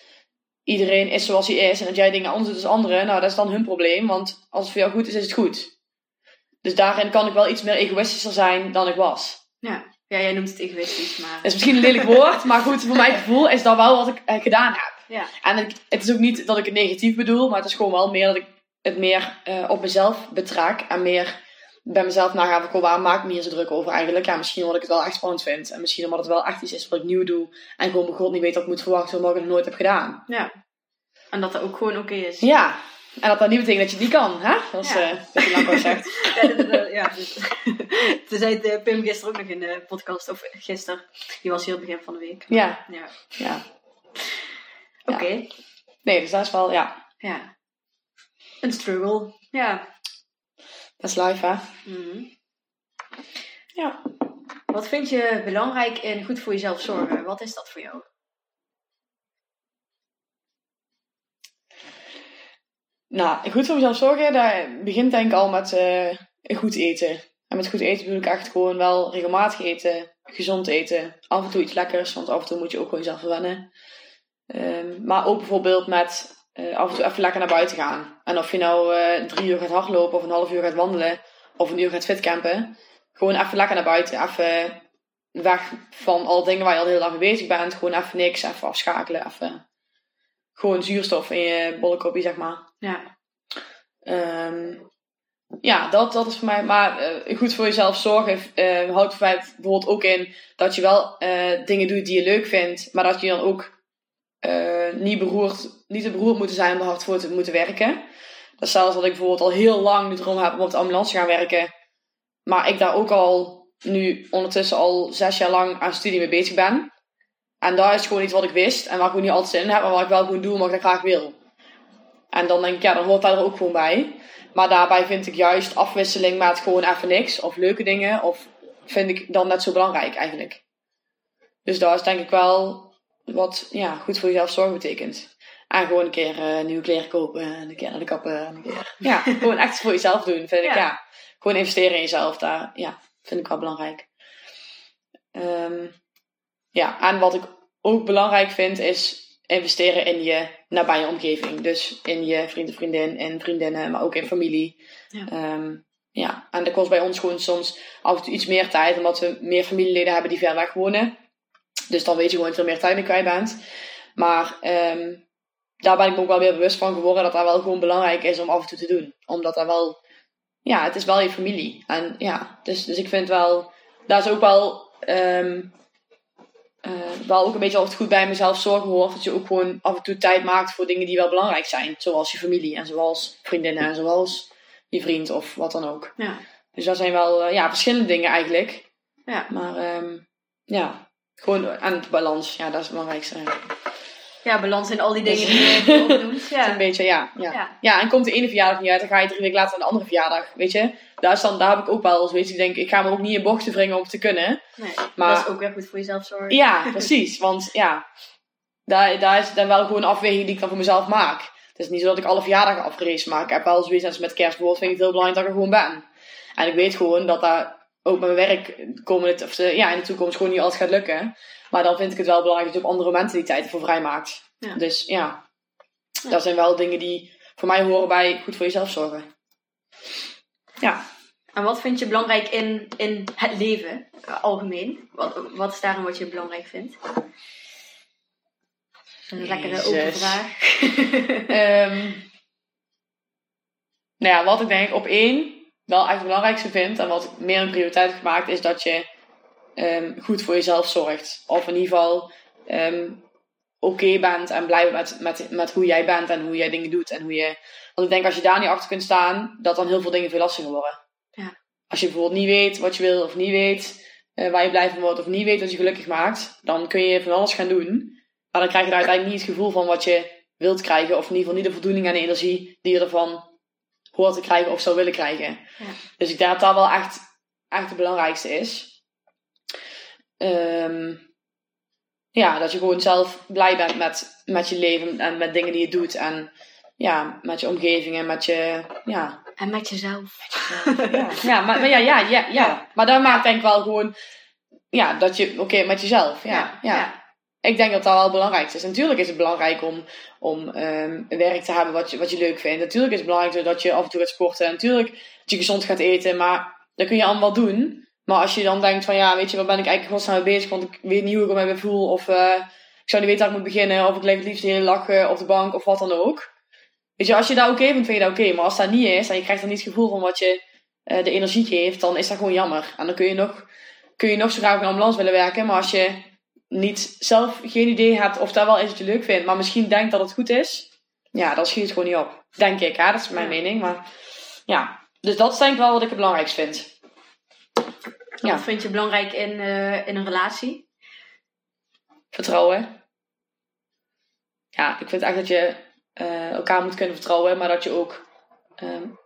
[SPEAKER 2] iedereen is zoals hij is. En dat jij dingen anders doet dan anderen, nou, dat is dan hun probleem. Want als het voor jou goed is, is het goed. Dus daarin kan ik wel iets meer egoïstischer zijn dan ik was.
[SPEAKER 1] Ja, ja jij noemt het egoïstisch, maar...
[SPEAKER 2] Dat is misschien een lelijk woord, maar goed, voor mijn gevoel is dat wel wat ik eh, gedaan heb.
[SPEAKER 1] Ja.
[SPEAKER 2] En het, het is ook niet dat ik het negatief bedoel, maar het is gewoon wel meer dat ik het meer uh, op mezelf betrek en meer bij mezelf nagaan van waar maak ik me hier zo druk over eigenlijk. Ja, misschien omdat ik het wel echt spannend vind. En misschien omdat het wel echt iets is wat ik nieuw doe. En gewoon mijn god niet weet wat ik moet verwachten omdat ik het nooit heb gedaan.
[SPEAKER 1] Ja. En dat dat ook gewoon oké is.
[SPEAKER 2] Ja. En dat dat niet betekent dat je het niet kan, hè? Zoals ja. uh, Bishop zegt.
[SPEAKER 1] ja, dat, dat, ja Toen zei uh, Pim gisteren ook nog in de podcast, of gisteren. Die was hier het begin van de week.
[SPEAKER 2] Ja.
[SPEAKER 1] Ja.
[SPEAKER 2] ja.
[SPEAKER 1] Oké. Okay.
[SPEAKER 2] Nee, dus dat is wel, ja.
[SPEAKER 1] Ja. Een struggle. Ja.
[SPEAKER 2] Dat is live, hè?
[SPEAKER 1] Mm.
[SPEAKER 2] Ja.
[SPEAKER 1] Wat vind je belangrijk in goed voor jezelf zorgen? Wat is dat voor jou?
[SPEAKER 2] Nou, goed voor mezelf zorgen, dat begint denk ik al met uh, goed eten. En met goed eten bedoel ik echt gewoon wel regelmatig eten, gezond eten, af en toe iets lekkers, want af en toe moet je ook gewoon jezelf verwennen. Um, maar ook bijvoorbeeld met uh, af en toe even lekker naar buiten gaan. En of je nou uh, drie uur gaat hardlopen of een half uur gaat wandelen of een uur gaat fitcampen. Gewoon even lekker naar buiten. Even weg van al dingen waar je al de hele dag mee bezig bent. Gewoon even niks, even afschakelen. Even gewoon zuurstof in je bolle kopje, zeg maar.
[SPEAKER 1] Ja.
[SPEAKER 2] Um, ja, dat, dat is voor mij. Maar uh, goed voor jezelf zorgen uh, houdt voor mij bijvoorbeeld ook in dat je wel uh, dingen doet die je leuk vindt, maar dat je dan ook niet, beroerd, niet te beroerd moeten zijn om er hard voor te moeten werken. Dat zelfs wat ik bijvoorbeeld al heel lang nu erom heb om op de ambulance te gaan werken. Maar ik daar ook al nu ondertussen al zes jaar lang aan studie mee bezig ben. En daar is gewoon iets wat ik wist en waar ik ook niet altijd zin in heb, maar wat ik wel gewoon doe omdat ik dat graag wil. En dan denk ik, ja, dan hoort daar er ook gewoon bij. Maar daarbij vind ik juist afwisseling met gewoon even niks of leuke dingen, of vind ik dan net zo belangrijk eigenlijk. Dus daar is denk ik wel wat ja, goed voor jezelf zorgen betekent. En gewoon een keer uh, nieuwe kleren kopen en een keer naar de kappen. En een keer, ja, gewoon echt voor jezelf doen, vind ik. Ja. Gewoon investeren in jezelf, daar ja, vind ik wel belangrijk. Um, ja, en wat ik ook belangrijk vind is investeren in je nabije omgeving. Dus in je vrienden, vriendin, en vriendinnen, maar ook in familie.
[SPEAKER 1] Ja.
[SPEAKER 2] Um, ja, en dat kost bij ons gewoon soms af en toe iets meer tijd, omdat we meer familieleden hebben die ver weg wonen. Dus dan weet je gewoon er meer tijd mee kwijt bent. Maar um, daar ben ik me ook wel weer bewust van geworden dat dat wel gewoon belangrijk is om af en toe te doen. Omdat dat wel, ja, het is wel je familie. En ja, dus, dus ik vind wel, daar is ook wel, um, uh, wel ook een beetje altijd goed bij mezelf zorgen hoort. Dat je ook gewoon af en toe tijd maakt voor dingen die wel belangrijk zijn. Zoals je familie en zoals vriendinnen en zoals je vriend of wat dan ook.
[SPEAKER 1] Ja.
[SPEAKER 2] Dus dat zijn wel, uh, ja, verschillende dingen eigenlijk.
[SPEAKER 1] Ja.
[SPEAKER 2] Maar um, ja, gewoon aan het balans, ja, dat is het belangrijkste.
[SPEAKER 1] Ja, balans in al die dingen die je opnoemt. Ja.
[SPEAKER 2] een beetje, ja, ja.
[SPEAKER 1] Ja.
[SPEAKER 2] ja. en komt de ene verjaardag niet uit, dan ga je drie weken later aan de andere verjaardag, weet je. Daar, is dan, daar heb ik ook wel eens, weet je, ik denk, ik ga me ook niet in bochten wringen om te kunnen.
[SPEAKER 1] Nee,
[SPEAKER 2] Maar-
[SPEAKER 1] dat is ook weer goed voor jezelf zorgen.
[SPEAKER 2] Ja, precies, want ja, daar, daar is dan wel gewoon een afweging die ik dan voor mezelf maak. Het is niet zo dat ik alle verjaardagen afgerezen maar ik heb wel zoiets als met kerst bijvoorbeeld, vind ik het heel belangrijk dat ik er gewoon ben. En ik weet gewoon dat dat ook mijn werk komende, of ja, in de toekomst gewoon niet altijd gaat lukken. Maar dan vind ik het wel belangrijk dat je op andere momenten die tijd ervoor vrijmaakt.
[SPEAKER 1] Ja.
[SPEAKER 2] Dus ja,
[SPEAKER 1] Ja.
[SPEAKER 2] dat zijn wel dingen die voor mij horen bij goed voor jezelf zorgen. Ja.
[SPEAKER 1] En wat vind je belangrijk in, in het leven, eh, algemeen? Wat, wat is daarin wat je belangrijk vindt? Een lekkere open vraag.
[SPEAKER 2] Ehm, nou ja, wat ik denk op één wel echt het belangrijkste vind en wat meer een prioriteit gemaakt, is dat je ehm, goed voor jezelf zorgt. Of in ieder geval ehm, oké bent en blij bent met, met, met hoe jij bent en hoe jij dingen doet. En hoe je, want ik denk als je daar niet achter kunt staan, dat dan heel veel dingen veel lastiger worden.
[SPEAKER 1] Ja.
[SPEAKER 2] Als je bijvoorbeeld niet weet wat je wil of niet weet eh, waar je blij van wordt of niet weet wat je gelukkig maakt, dan kun je van alles gaan doen. Maar dan krijg je er uiteindelijk niet het gevoel van wat je wilt krijgen. Of in ieder geval niet de voldoening en de energie die je ervan hoort te krijgen of zou willen krijgen.
[SPEAKER 1] Ja.
[SPEAKER 2] Dus ik denk dat dat wel echt, echt het belangrijkste is. Ehm, ja, dat je gewoon zelf blij bent met, met je leven en met dingen die je doet. En ja, met je omgeving en met je, ja,
[SPEAKER 1] En met jezelf.
[SPEAKER 2] ja, ja, maar, maar ja, ja, ja, ja. Maar dat maakt denk ik wel gewoon... Ja, dat je... Oké, met jezelf. Ja, ja. Ik denk dat dat wel belangrijk is. Natuurlijk is het belangrijk om, om um, werk te hebben wat je, wat je leuk vindt. Natuurlijk is het belangrijk dat je af en toe gaat sporten. Natuurlijk dat je gezond gaat eten. Maar dat kun je allemaal doen. Maar als je dan denkt van ja, weet je, waar ben ik eigenlijk godsnaam mee bezig? Want ik weet niet hoe ik me voel. Of uh, ik zou niet weten waar ik moet beginnen. Of ik leg het liefst heel lachen op de bank of wat dan ook. Weet je, als je dat oké vindt, vind je dat oké. Maar als dat niet is en je krijgt dan niet het gevoel van wat je uh, de energie geeft, dan is dat gewoon jammer. En dan kun je nog, kun je nog zo graag op een ambulance willen werken. Maar als je niet zelf geen idee hebt of dat wel is wat je leuk vindt, maar misschien denkt dat het goed is, ja, dan schiet het gewoon niet op. Denk ik, hè? dat is mijn mening. Maar ja, dus dat is denk ik wel wat ik het belangrijkst vind.
[SPEAKER 1] Ja. Wat vind je belangrijk in, uh, in een relatie?
[SPEAKER 2] Vertrouwen. Ja, ik vind echt dat je uh, elkaar moet kunnen vertrouwen, maar dat je ook um,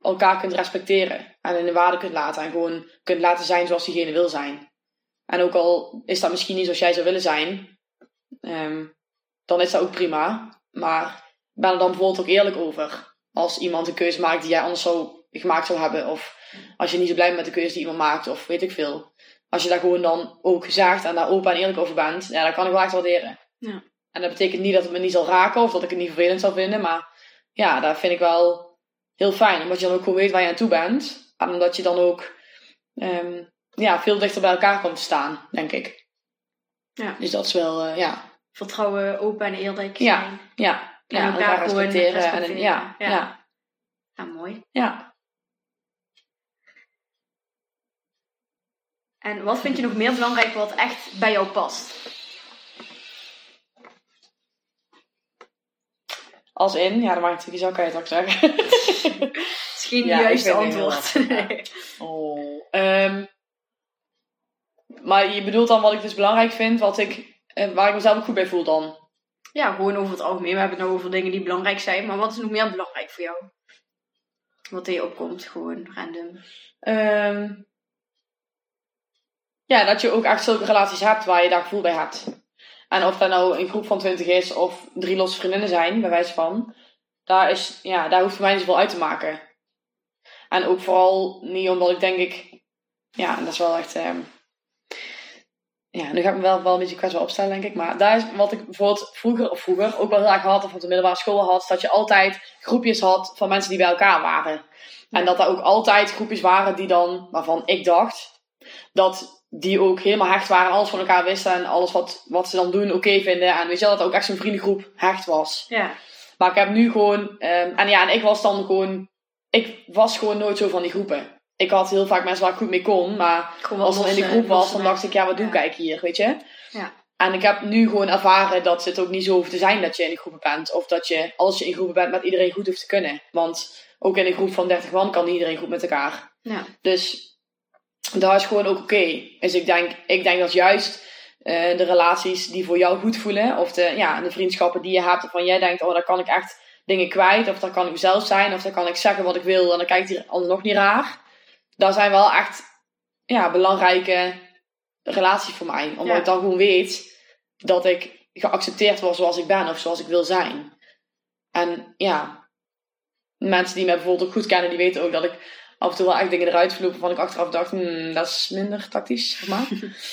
[SPEAKER 2] elkaar kunt respecteren en in de waarde kunt laten en gewoon kunt laten zijn zoals diegene wil zijn. En ook al is dat misschien niet zoals jij zou willen zijn, um, dan is dat ook prima. Maar ben er dan bijvoorbeeld ook eerlijk over. Als iemand een keuze maakt die jij anders zou gemaakt zou hebben, of als je niet zo blij bent met de keuze die iemand maakt, of weet ik veel. Als je daar gewoon dan ook zaagt en daar open en eerlijk over bent, ja, dan kan ik wel echt waarderen. Ja. En dat betekent niet dat het me niet zal raken of dat ik het niet vervelend zal vinden, maar ja, dat vind ik wel heel fijn. Omdat je dan ook gewoon weet waar je aan toe bent. En omdat je dan ook um, ja, veel dichter bij elkaar komt te staan, denk ik. Ja. Dus dat is wel, uh, ja.
[SPEAKER 1] Vertrouwen, open en eerlijk
[SPEAKER 2] zijn. Ja, ja. ja en elkaar, respecteren. respecteren. En, ja, ja. ja.
[SPEAKER 1] ja mooi.
[SPEAKER 2] Ja.
[SPEAKER 1] En wat vind je nog meer belangrijk wat echt bij jou past?
[SPEAKER 2] Als in? Ja, dan maak ik natuurlijk zo kan je het ook zeggen.
[SPEAKER 1] Het is geen ja, juiste antwoord. Nee.
[SPEAKER 2] Oh. Um, maar je bedoelt dan wat ik dus belangrijk vind, wat ik, eh, waar ik mezelf ook goed bij voel dan?
[SPEAKER 1] Ja, gewoon over het algemeen. We hebben het nou over dingen die belangrijk zijn. Maar wat is nog meer belangrijk voor jou? Wat er je opkomt, gewoon random.
[SPEAKER 2] Um, ja, dat je ook echt zulke relaties hebt waar je daar gevoel bij hebt. En of dat nou een groep van twintig is of drie losse vriendinnen zijn, bij wijze van. Daar, is, ja, daar hoeft voor mij niet zoveel uit te maken. En ook vooral niet omdat ik denk ik... Ja, dat is wel echt... Eh, ja, nu ga ik me wel, wel een beetje kwetsbaar opstellen, denk ik. Maar daar is wat ik bijvoorbeeld vroeger, of vroeger ook wel heel erg had, of op de middelbare school had, dat je altijd groepjes had van mensen die bij elkaar waren. En dat er ook altijd groepjes waren die dan, waarvan ik dacht, dat die ook helemaal hecht waren, alles van elkaar wisten en alles wat, wat ze dan doen oké vinden. En weet je wel, dat ook echt zo'n vriendengroep hecht was.
[SPEAKER 1] Ja.
[SPEAKER 2] Maar ik heb nu gewoon, um, en ja, en ik was dan gewoon, ik was gewoon nooit zo van die groepen. Ik had heel vaak mensen waar ik goed mee kon, maar als ik in de groep was, dan dacht ik, ja, wat doe ik hier, weet je?
[SPEAKER 1] Ja.
[SPEAKER 2] En ik heb nu gewoon ervaren dat het ook niet zo hoeft te zijn dat je in een groepen bent. Of dat je, als je in groepen bent, met iedereen goed hoeft te kunnen. Want ook in een groep van 30 man kan iedereen goed met elkaar.
[SPEAKER 1] Ja.
[SPEAKER 2] Dus dat is gewoon ook oké. Dus ik denk, ik denk dat juist uh, de relaties die voor jou goed voelen, of de, ja, de vriendschappen die je hebt, waarvan jij denkt, oh, daar kan ik echt dingen kwijt, of daar kan ik mezelf zijn, of daar kan ik zeggen wat ik wil en dan kijkt die ander nog niet raar. Dat zijn wel echt ja, belangrijke relaties voor mij. Omdat ik dan gewoon weet dat ik geaccepteerd word zoals ik ben of zoals ik wil zijn. En ja, mensen die mij bijvoorbeeld ook goed kennen, die weten ook dat ik af en toe wel echt dingen eruit vloepen van ik achteraf dacht, hmm, dat is minder tactisch, zeg maar.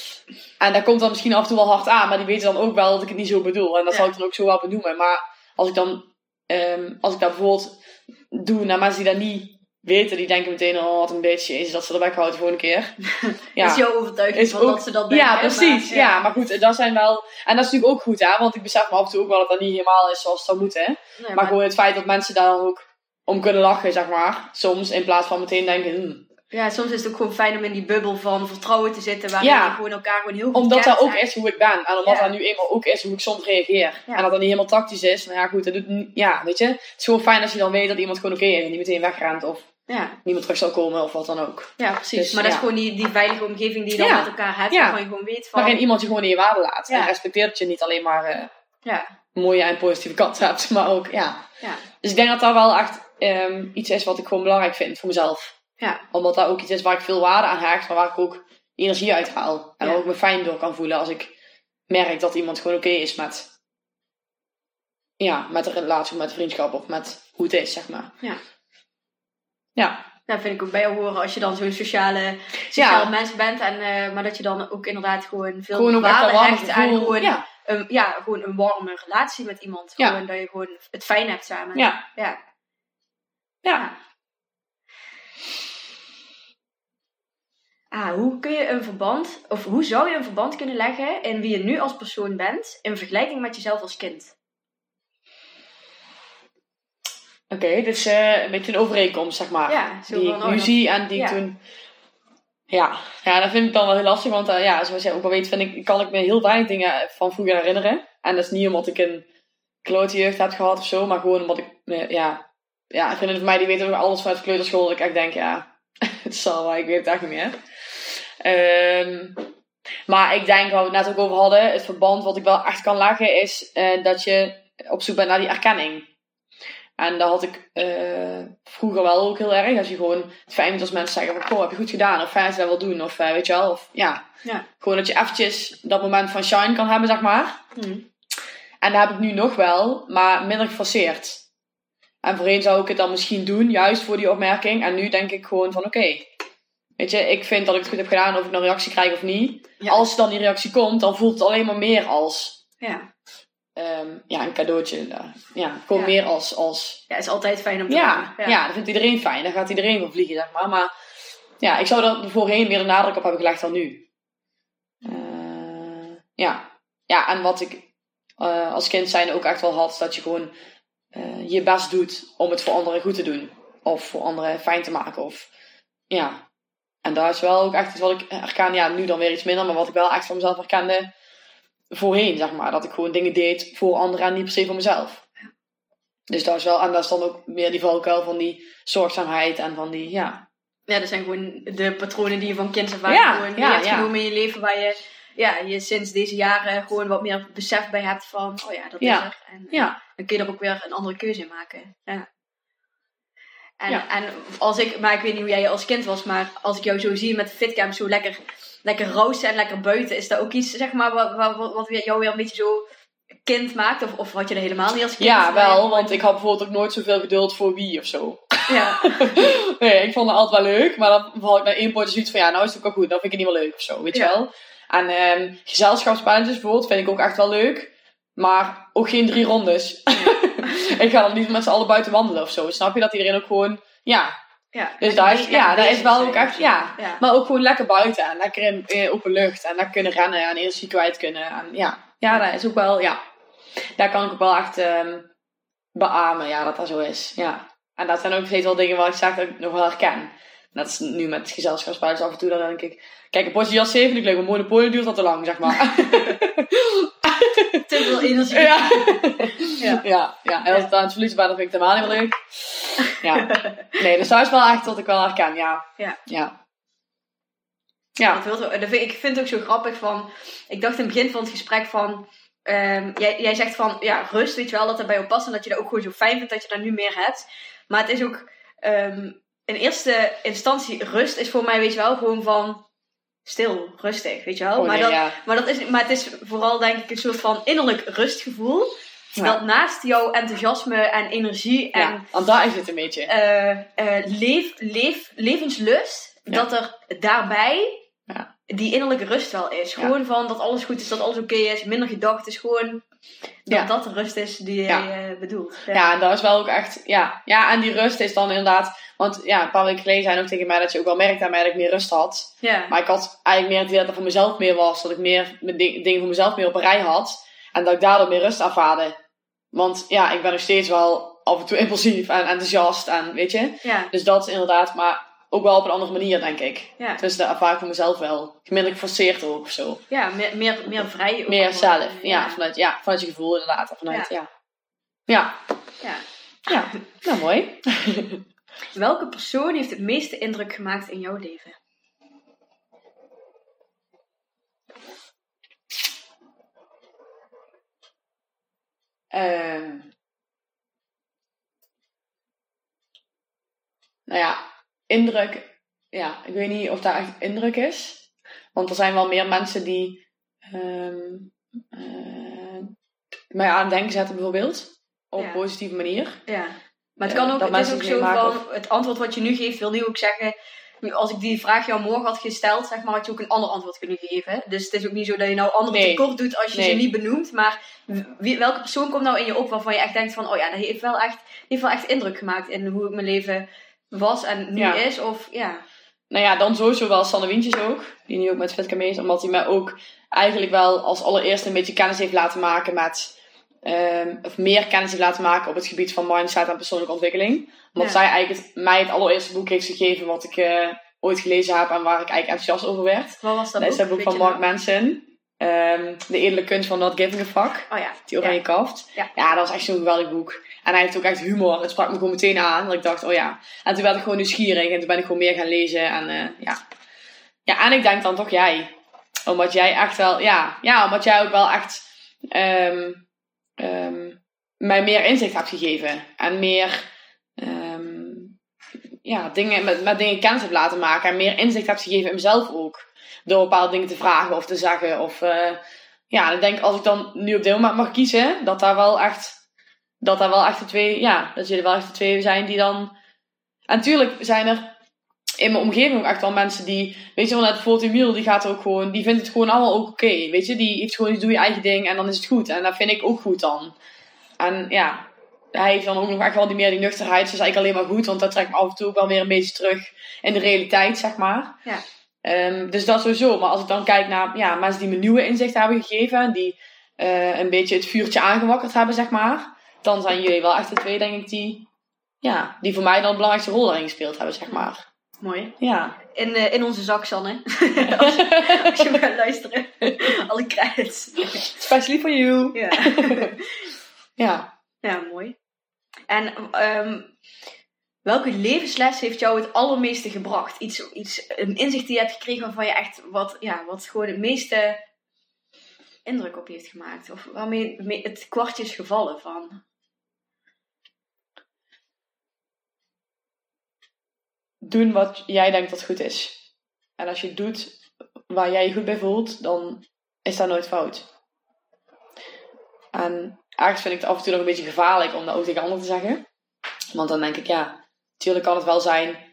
[SPEAKER 2] en daar komt dan misschien af en toe wel hard aan, maar die weten dan ook wel dat ik het niet zo bedoel. En dat zal ik dan ook zo wel benoemen. Maar als ik dan, um, als ik dat bijvoorbeeld doe naar mensen die dat niet weten, die denken meteen, oh wat een beetje is dat ze er weghouden de volgende keer.
[SPEAKER 1] ja. Is jouw overtuiging van ook, dat ze dat denken?
[SPEAKER 2] Ja, precies. Maar, ja. ja. maar goed, dat zijn wel... En dat is natuurlijk ook goed, hè. Want ik besef me af en toe ook wel dat dat niet helemaal is zoals het zou moeten. Nee, maar, maar, gewoon het feit dat mensen daar dan ook om kunnen lachen, zeg maar. Soms, in plaats van meteen denken... Hmm.
[SPEAKER 1] Ja, soms is het ook gewoon fijn om in die bubbel van vertrouwen te zitten. Waarin je gewoon elkaar gewoon heel goed
[SPEAKER 2] Omdat dat ook is hoe ik ben. En omdat dat nu eenmaal ook is hoe ik soms reageer. En dat dat niet helemaal tactisch is. Nou ja, goed, dat doet... Ja, weet je. Het is gewoon fijn als je dan weet dat iemand gewoon oké is. En niet meteen wegrent of
[SPEAKER 1] ja.
[SPEAKER 2] niemand terug zal komen of wat dan ook.
[SPEAKER 1] Ja, precies. Dus, maar dat is gewoon die, die veilige omgeving die je dan met elkaar hebt. Waarvan je gewoon weet van...
[SPEAKER 2] Waarin iemand je gewoon in je waarde laat. En respecteert dat je niet alleen maar... Uh,
[SPEAKER 1] ja.
[SPEAKER 2] mooie en positieve kant hebt. Maar ook, ja.
[SPEAKER 1] ja.
[SPEAKER 2] Dus ik denk dat dat wel echt um, iets is wat ik gewoon belangrijk vind voor mezelf.
[SPEAKER 1] Ja.
[SPEAKER 2] Omdat dat ook iets is waar ik veel waarde aan hecht, maar waar ik ook energie uit haal. En ja. waar ik me fijn door kan voelen als ik merk dat iemand gewoon oké is met, ja, met een relatie met een vriendschap of met hoe het is, zeg maar.
[SPEAKER 1] Ja.
[SPEAKER 2] Ja.
[SPEAKER 1] Dat vind ik ook bij jou horen als je dan zo'n sociale, sociale mens bent. En, uh, maar dat je dan ook inderdaad gewoon veel
[SPEAKER 2] gewoon
[SPEAKER 1] waarde hecht aan gewoon,
[SPEAKER 2] ja.
[SPEAKER 1] Een, ja, gewoon een warme relatie met iemand.
[SPEAKER 2] Ja.
[SPEAKER 1] Gewoon dat je gewoon het fijn hebt samen.
[SPEAKER 2] Ja.
[SPEAKER 1] Ja.
[SPEAKER 2] ja.
[SPEAKER 1] Ah, hoe kun je een verband, of hoe zou je een verband kunnen leggen in wie je nu als persoon bent in vergelijking met jezelf als kind?
[SPEAKER 2] Oké, okay, dus uh, een beetje een overeenkomst, zeg maar.
[SPEAKER 1] Ja, zo
[SPEAKER 2] die ik nu zie en die
[SPEAKER 1] ja.
[SPEAKER 2] toen... Ja. ja, dat vind ik dan wel heel lastig. Want uh, ja, zoals jij ook al weet, vind ik, kan ik me heel weinig dingen van vroeger herinneren. En dat is niet omdat ik een klote jeugd heb gehad of zo. Maar gewoon omdat ik... eh, ja, ja, vrienden van mij die weten ook alles vanuit kleuterschool. Dat ik echt denk, ja, het zal wel. Ik weet het echt niet meer. Ehm, maar ik denk, waar we het net ook over hadden. Het verband wat ik wel echt kan leggen is eh, dat je op zoek bent naar die erkenning. En dat had ik eh, vroeger wel ook heel erg. Als je gewoon het fijn vindt als mensen zeggen van... Goh, heb je goed gedaan? Of fijn dat je dat wil doen. Of eh, weet je wel. Of ja.
[SPEAKER 1] Ja.
[SPEAKER 2] Gewoon dat je eventjes dat moment van shine kan hebben, zeg maar.
[SPEAKER 1] Hm.
[SPEAKER 2] En dat heb ik nu nog wel. Maar minder geforceerd. En voorheen zou ik het dan misschien doen. Juist voor die opmerking. En nu denk ik gewoon van oké. weet je, ik vind dat ik het goed heb gedaan. Of ik een reactie krijg of niet.
[SPEAKER 1] Ja.
[SPEAKER 2] Als dan die reactie komt, dan voelt het alleen maar meer als...
[SPEAKER 1] Ja.
[SPEAKER 2] Ehm, ja, een cadeautje. eh, Ja, gewoon
[SPEAKER 1] Ja.
[SPEAKER 2] meer als... als
[SPEAKER 1] ja, is altijd fijn om te
[SPEAKER 2] ja, ja. dat vindt iedereen fijn. Daar gaat iedereen voor vliegen, zeg maar. Maar ja, ik zou er voorheen meer de nadruk op hebben gelegd dan nu. Eh, ja. ja, en wat ik eh, als kind zijn ook echt wel had, dat je gewoon je best doet om het voor anderen goed te doen. Of voor anderen fijn te maken. Of, ja. En daar is wel ook echt iets wat ik herken. Ja, nu dan weer iets minder, maar wat ik wel echt van mezelf herkende voorheen, zeg maar. Dat ik gewoon dingen deed voor anderen en niet per se voor mezelf. Dus dat is wel, en dat is dan ook meer die valkuil van die zorgzaamheid en van die, ja.
[SPEAKER 1] Ja, dat zijn gewoon de patronen die je van kinds af aan
[SPEAKER 2] Ja,
[SPEAKER 1] gewoon
[SPEAKER 2] ja,
[SPEAKER 1] hebt
[SPEAKER 2] ja.
[SPEAKER 1] genomen in je leven. Waar je, ja, je sinds deze jaren gewoon wat meer besef bij hebt van, oh ja, dat
[SPEAKER 2] Ja.
[SPEAKER 1] is er. En
[SPEAKER 2] Ja.
[SPEAKER 1] dan kun je er ook weer een andere keuze in maken. Ja. En,
[SPEAKER 2] Ja.
[SPEAKER 1] en als ik, maar ik weet niet hoe jij als kind was, maar als ik jou zo zie met de fitcamp zo lekker, lekker roosten en lekker buiten, is dat ook iets, zeg maar, wat, wat, wat jou weer een beetje zo kind maakt? Of, of wat je er helemaal niet als kind
[SPEAKER 2] Ja, wel, want ik had bijvoorbeeld ook nooit zoveel geduld voor wie of zo.
[SPEAKER 1] Ja,
[SPEAKER 2] nee, ik vond het altijd wel leuk, maar dan had ik na één potje zoiets van, ja, nou is het ook wel goed, dan vind ik het niet meer leuk of zo, weet je
[SPEAKER 1] Ja.
[SPEAKER 2] wel. En ehm gezelschapsspelletjes bijvoorbeeld vind ik ook echt wel leuk, maar ook geen drie rondes. ik ga dan niet met z'n allen buiten wandelen of zo, snap je? Dat iedereen ook gewoon, ja.
[SPEAKER 1] Ja.
[SPEAKER 2] Dus daar is, ja, daar is wel ook echt, ja.
[SPEAKER 1] ja.
[SPEAKER 2] Maar ook gewoon lekker buiten en lekker in, in open lucht en lekker kunnen rennen en energie kwijt kunnen. En ja, ja, dat is ook wel, ja. Daar kan ik ook wel echt ehm beamen, ja, dat dat zo is. Ja. En dat zijn ook steeds wel dingen waar ik zeg dat ik nog wel herken. Dat is nu met gezelschapsspelletjes af en toe, dan denk ik... Kijk, een potje jas 7 vind ik leuk, maar Monopoly duurt al te lang, zeg maar.
[SPEAKER 1] Te veel energie.
[SPEAKER 2] ja.
[SPEAKER 1] Ja.
[SPEAKER 2] ja. Ja, En als het aan het verliezen ben, dan vind ik het helemaal niet meer leuk. Ja. Nee, dus dat is wel echt wat ik wel herken, ja.
[SPEAKER 1] Ja.
[SPEAKER 2] Ja. Ja.
[SPEAKER 1] Ik vind het ook zo grappig van. Ik dacht in het begin van het gesprek van. ehm, jij, jij zegt van ja, rust, weet je wel, dat dat bij jou past en dat je dat ook gewoon zo fijn vindt dat je dat nu meer hebt. Maar het is ook ehm, in eerste instantie rust is voor mij, weet je wel, gewoon van stil, rustig, weet je wel.
[SPEAKER 2] Oh,
[SPEAKER 1] maar,
[SPEAKER 2] nee,
[SPEAKER 1] dat,
[SPEAKER 2] ja.
[SPEAKER 1] maar, dat is, maar het is vooral denk ik een soort van innerlijk rustgevoel.
[SPEAKER 2] Ja.
[SPEAKER 1] Dat naast jouw enthousiasme en energie en
[SPEAKER 2] ja. Want daar is het een beetje.
[SPEAKER 1] eh, eh, leef, leef, levenslust,
[SPEAKER 2] Ja.
[SPEAKER 1] dat er daarbij
[SPEAKER 2] Ja.
[SPEAKER 1] die innerlijke rust wel is. Gewoon van dat alles goed is, dat alles oké is, minder gedacht is. Gewoon dat
[SPEAKER 2] Ja.
[SPEAKER 1] dat de rust is die
[SPEAKER 2] Ja.
[SPEAKER 1] jij eh, bedoelt.
[SPEAKER 2] Ja, en dat is wel ook echt, ja. Ja, en die rust is dan inderdaad, want ja, een paar weken geleden zei ook tegen mij dat je ook wel merkte aan mij dat ik meer rust had.
[SPEAKER 1] Ja.
[SPEAKER 2] Maar ik had eigenlijk meer het idee dat er voor mezelf meer was, dat ik meer met ding- dingen voor mezelf meer op een rij had. En dat ik daardoor meer rust ervaarde. Want ja, ik ben nog steeds wel af en toe impulsief en enthousiast en weet je.
[SPEAKER 1] Ja.
[SPEAKER 2] Dus dat is inderdaad, maar ook wel op een andere manier denk ik.
[SPEAKER 1] Ja.
[SPEAKER 2] Dus dat ervaar ik voor mezelf wel. Minder geforceerd ook of zo.
[SPEAKER 1] ja, meer, meer, meer vrij. ook
[SPEAKER 2] Meer zelf, ja, vanuit, ja, vanuit je gevoel inderdaad. Vanuit, ja. Ja,
[SPEAKER 1] Ja.
[SPEAKER 2] ja. nou mooi.
[SPEAKER 1] Welke persoon heeft het meeste indruk gemaakt in jouw leven?
[SPEAKER 2] Ehm. nou ja, indruk. Ja, ik weet niet of dat echt indruk is. Want er zijn wel meer mensen die ehm eh, mij aan het denken zetten bijvoorbeeld. Op
[SPEAKER 1] Ja.
[SPEAKER 2] een positieve manier.
[SPEAKER 1] Ja. Maar het kan
[SPEAKER 2] eh,
[SPEAKER 1] ook,
[SPEAKER 2] dat
[SPEAKER 1] het is ook zo van,
[SPEAKER 2] of-
[SPEAKER 1] het antwoord wat je nu geeft wil nu ook zeggen, als ik die vraag jou morgen had gesteld, zeg maar, had je ook een ander antwoord kunnen geven. Dus het is ook niet zo dat je nou anderen
[SPEAKER 2] Nee.
[SPEAKER 1] tekort doet als je
[SPEAKER 2] Nee.
[SPEAKER 1] ze niet benoemt. Maar wie, welke persoon komt nou in je op waarvan je echt denkt van, oh ja, dat heeft wel echt, die heeft wel echt indruk gemaakt in hoe ik mijn leven was en nu
[SPEAKER 2] Ja.
[SPEAKER 1] is. Of ja,
[SPEAKER 2] Nou ja, dan sowieso wel Sanne Wientjes ook. Die nu ook met Fitka mee is. Omdat hij mij ook eigenlijk wel als allereerste een beetje kennis heeft laten maken met... ehm, of meer kennis heeft laten maken op het gebied van mindset en persoonlijke ontwikkeling. Omdat
[SPEAKER 1] Ja.
[SPEAKER 2] zij eigenlijk het, mij het allereerste boek heeft gegeven wat ik eh, ooit gelezen heb en waar ik eigenlijk enthousiast over werd.
[SPEAKER 1] wat was dat
[SPEAKER 2] Dat is het boek
[SPEAKER 1] Weet
[SPEAKER 2] van Mark? Manson. Ehm, de edele kunst van not giving a fuck.
[SPEAKER 1] Oh ja.
[SPEAKER 2] Die oranje kaft.
[SPEAKER 1] Ja.
[SPEAKER 2] ja, dat was echt zo'n geweldig boek. En hij heeft ook echt humor. Het sprak me gewoon meteen aan. Dat ik dacht, oh ja. En toen werd ik gewoon nieuwsgierig. En toen ben ik gewoon meer gaan lezen. En eh, ja. Ja, en ik denk dan toch jij. Omdat jij echt wel, ja. Ja, omdat jij ook wel echt ehm, ehm, mij meer inzicht hebt gegeven. En meer, ehm, ja, dingen, met, met dingen kennis hebt laten maken. En meer inzicht hebt gegeven in mezelf ook. Door bepaalde dingen te vragen of te zeggen. Of, eh, ja, ik denk als ik dan nu op moment mag kiezen, dat daar wel echt, dat daar wel echt de twee, ja, dat jullie wel echt de twee zijn die dan. En natuurlijk zijn er in mijn omgeving ook echt wel mensen die, weet je wel, net bijvoorbeeld Emiel, die gaat ook gewoon, die vindt het gewoon allemaal ook oké, weet je, die heeft gewoon, doe je eigen ding en dan is het goed. En dat vind ik ook goed dan. En ja, hij heeft dan ook nog echt wel die meer die nuchterheid, dus eigenlijk alleen maar goed, want dat trekt me af en toe ook wel weer een beetje terug in de realiteit, zeg maar.
[SPEAKER 1] Ja.
[SPEAKER 2] Ehm, dus dat sowieso. Maar als ik dan kijk naar ja, mensen die me nieuwe inzichten hebben gegeven. En die eh, een beetje het vuurtje aangewakkerd hebben, zeg maar. Dan zijn jullie wel echt de twee, denk ik, die, ja, die voor mij dan de belangrijkste rol daarin gespeeld hebben, zeg maar.
[SPEAKER 1] Mooi.
[SPEAKER 2] Ja.
[SPEAKER 1] In, eh, in onze zak, Sanne. als, als je gaat luisteren. Alle credits.
[SPEAKER 2] Especially for you.
[SPEAKER 1] ja.
[SPEAKER 2] Ja.
[SPEAKER 1] Ja, mooi. En ehm, welke levensles heeft jou het allermeeste gebracht? Iets, iets, een inzicht die je hebt gekregen waarvan je echt wat, ja, wat gewoon het meeste indruk op je heeft gemaakt? Of waarmee me- het kwartje is gevallen van?
[SPEAKER 2] Doen wat jij denkt dat goed is. En als je doet waar jij je goed bij voelt, dan is dat nooit fout. En ergens vind ik het af en toe nog een beetje gevaarlijk om dat ook tegen anderen te zeggen. Want dan denk ik, ja, natuurlijk kan het wel zijn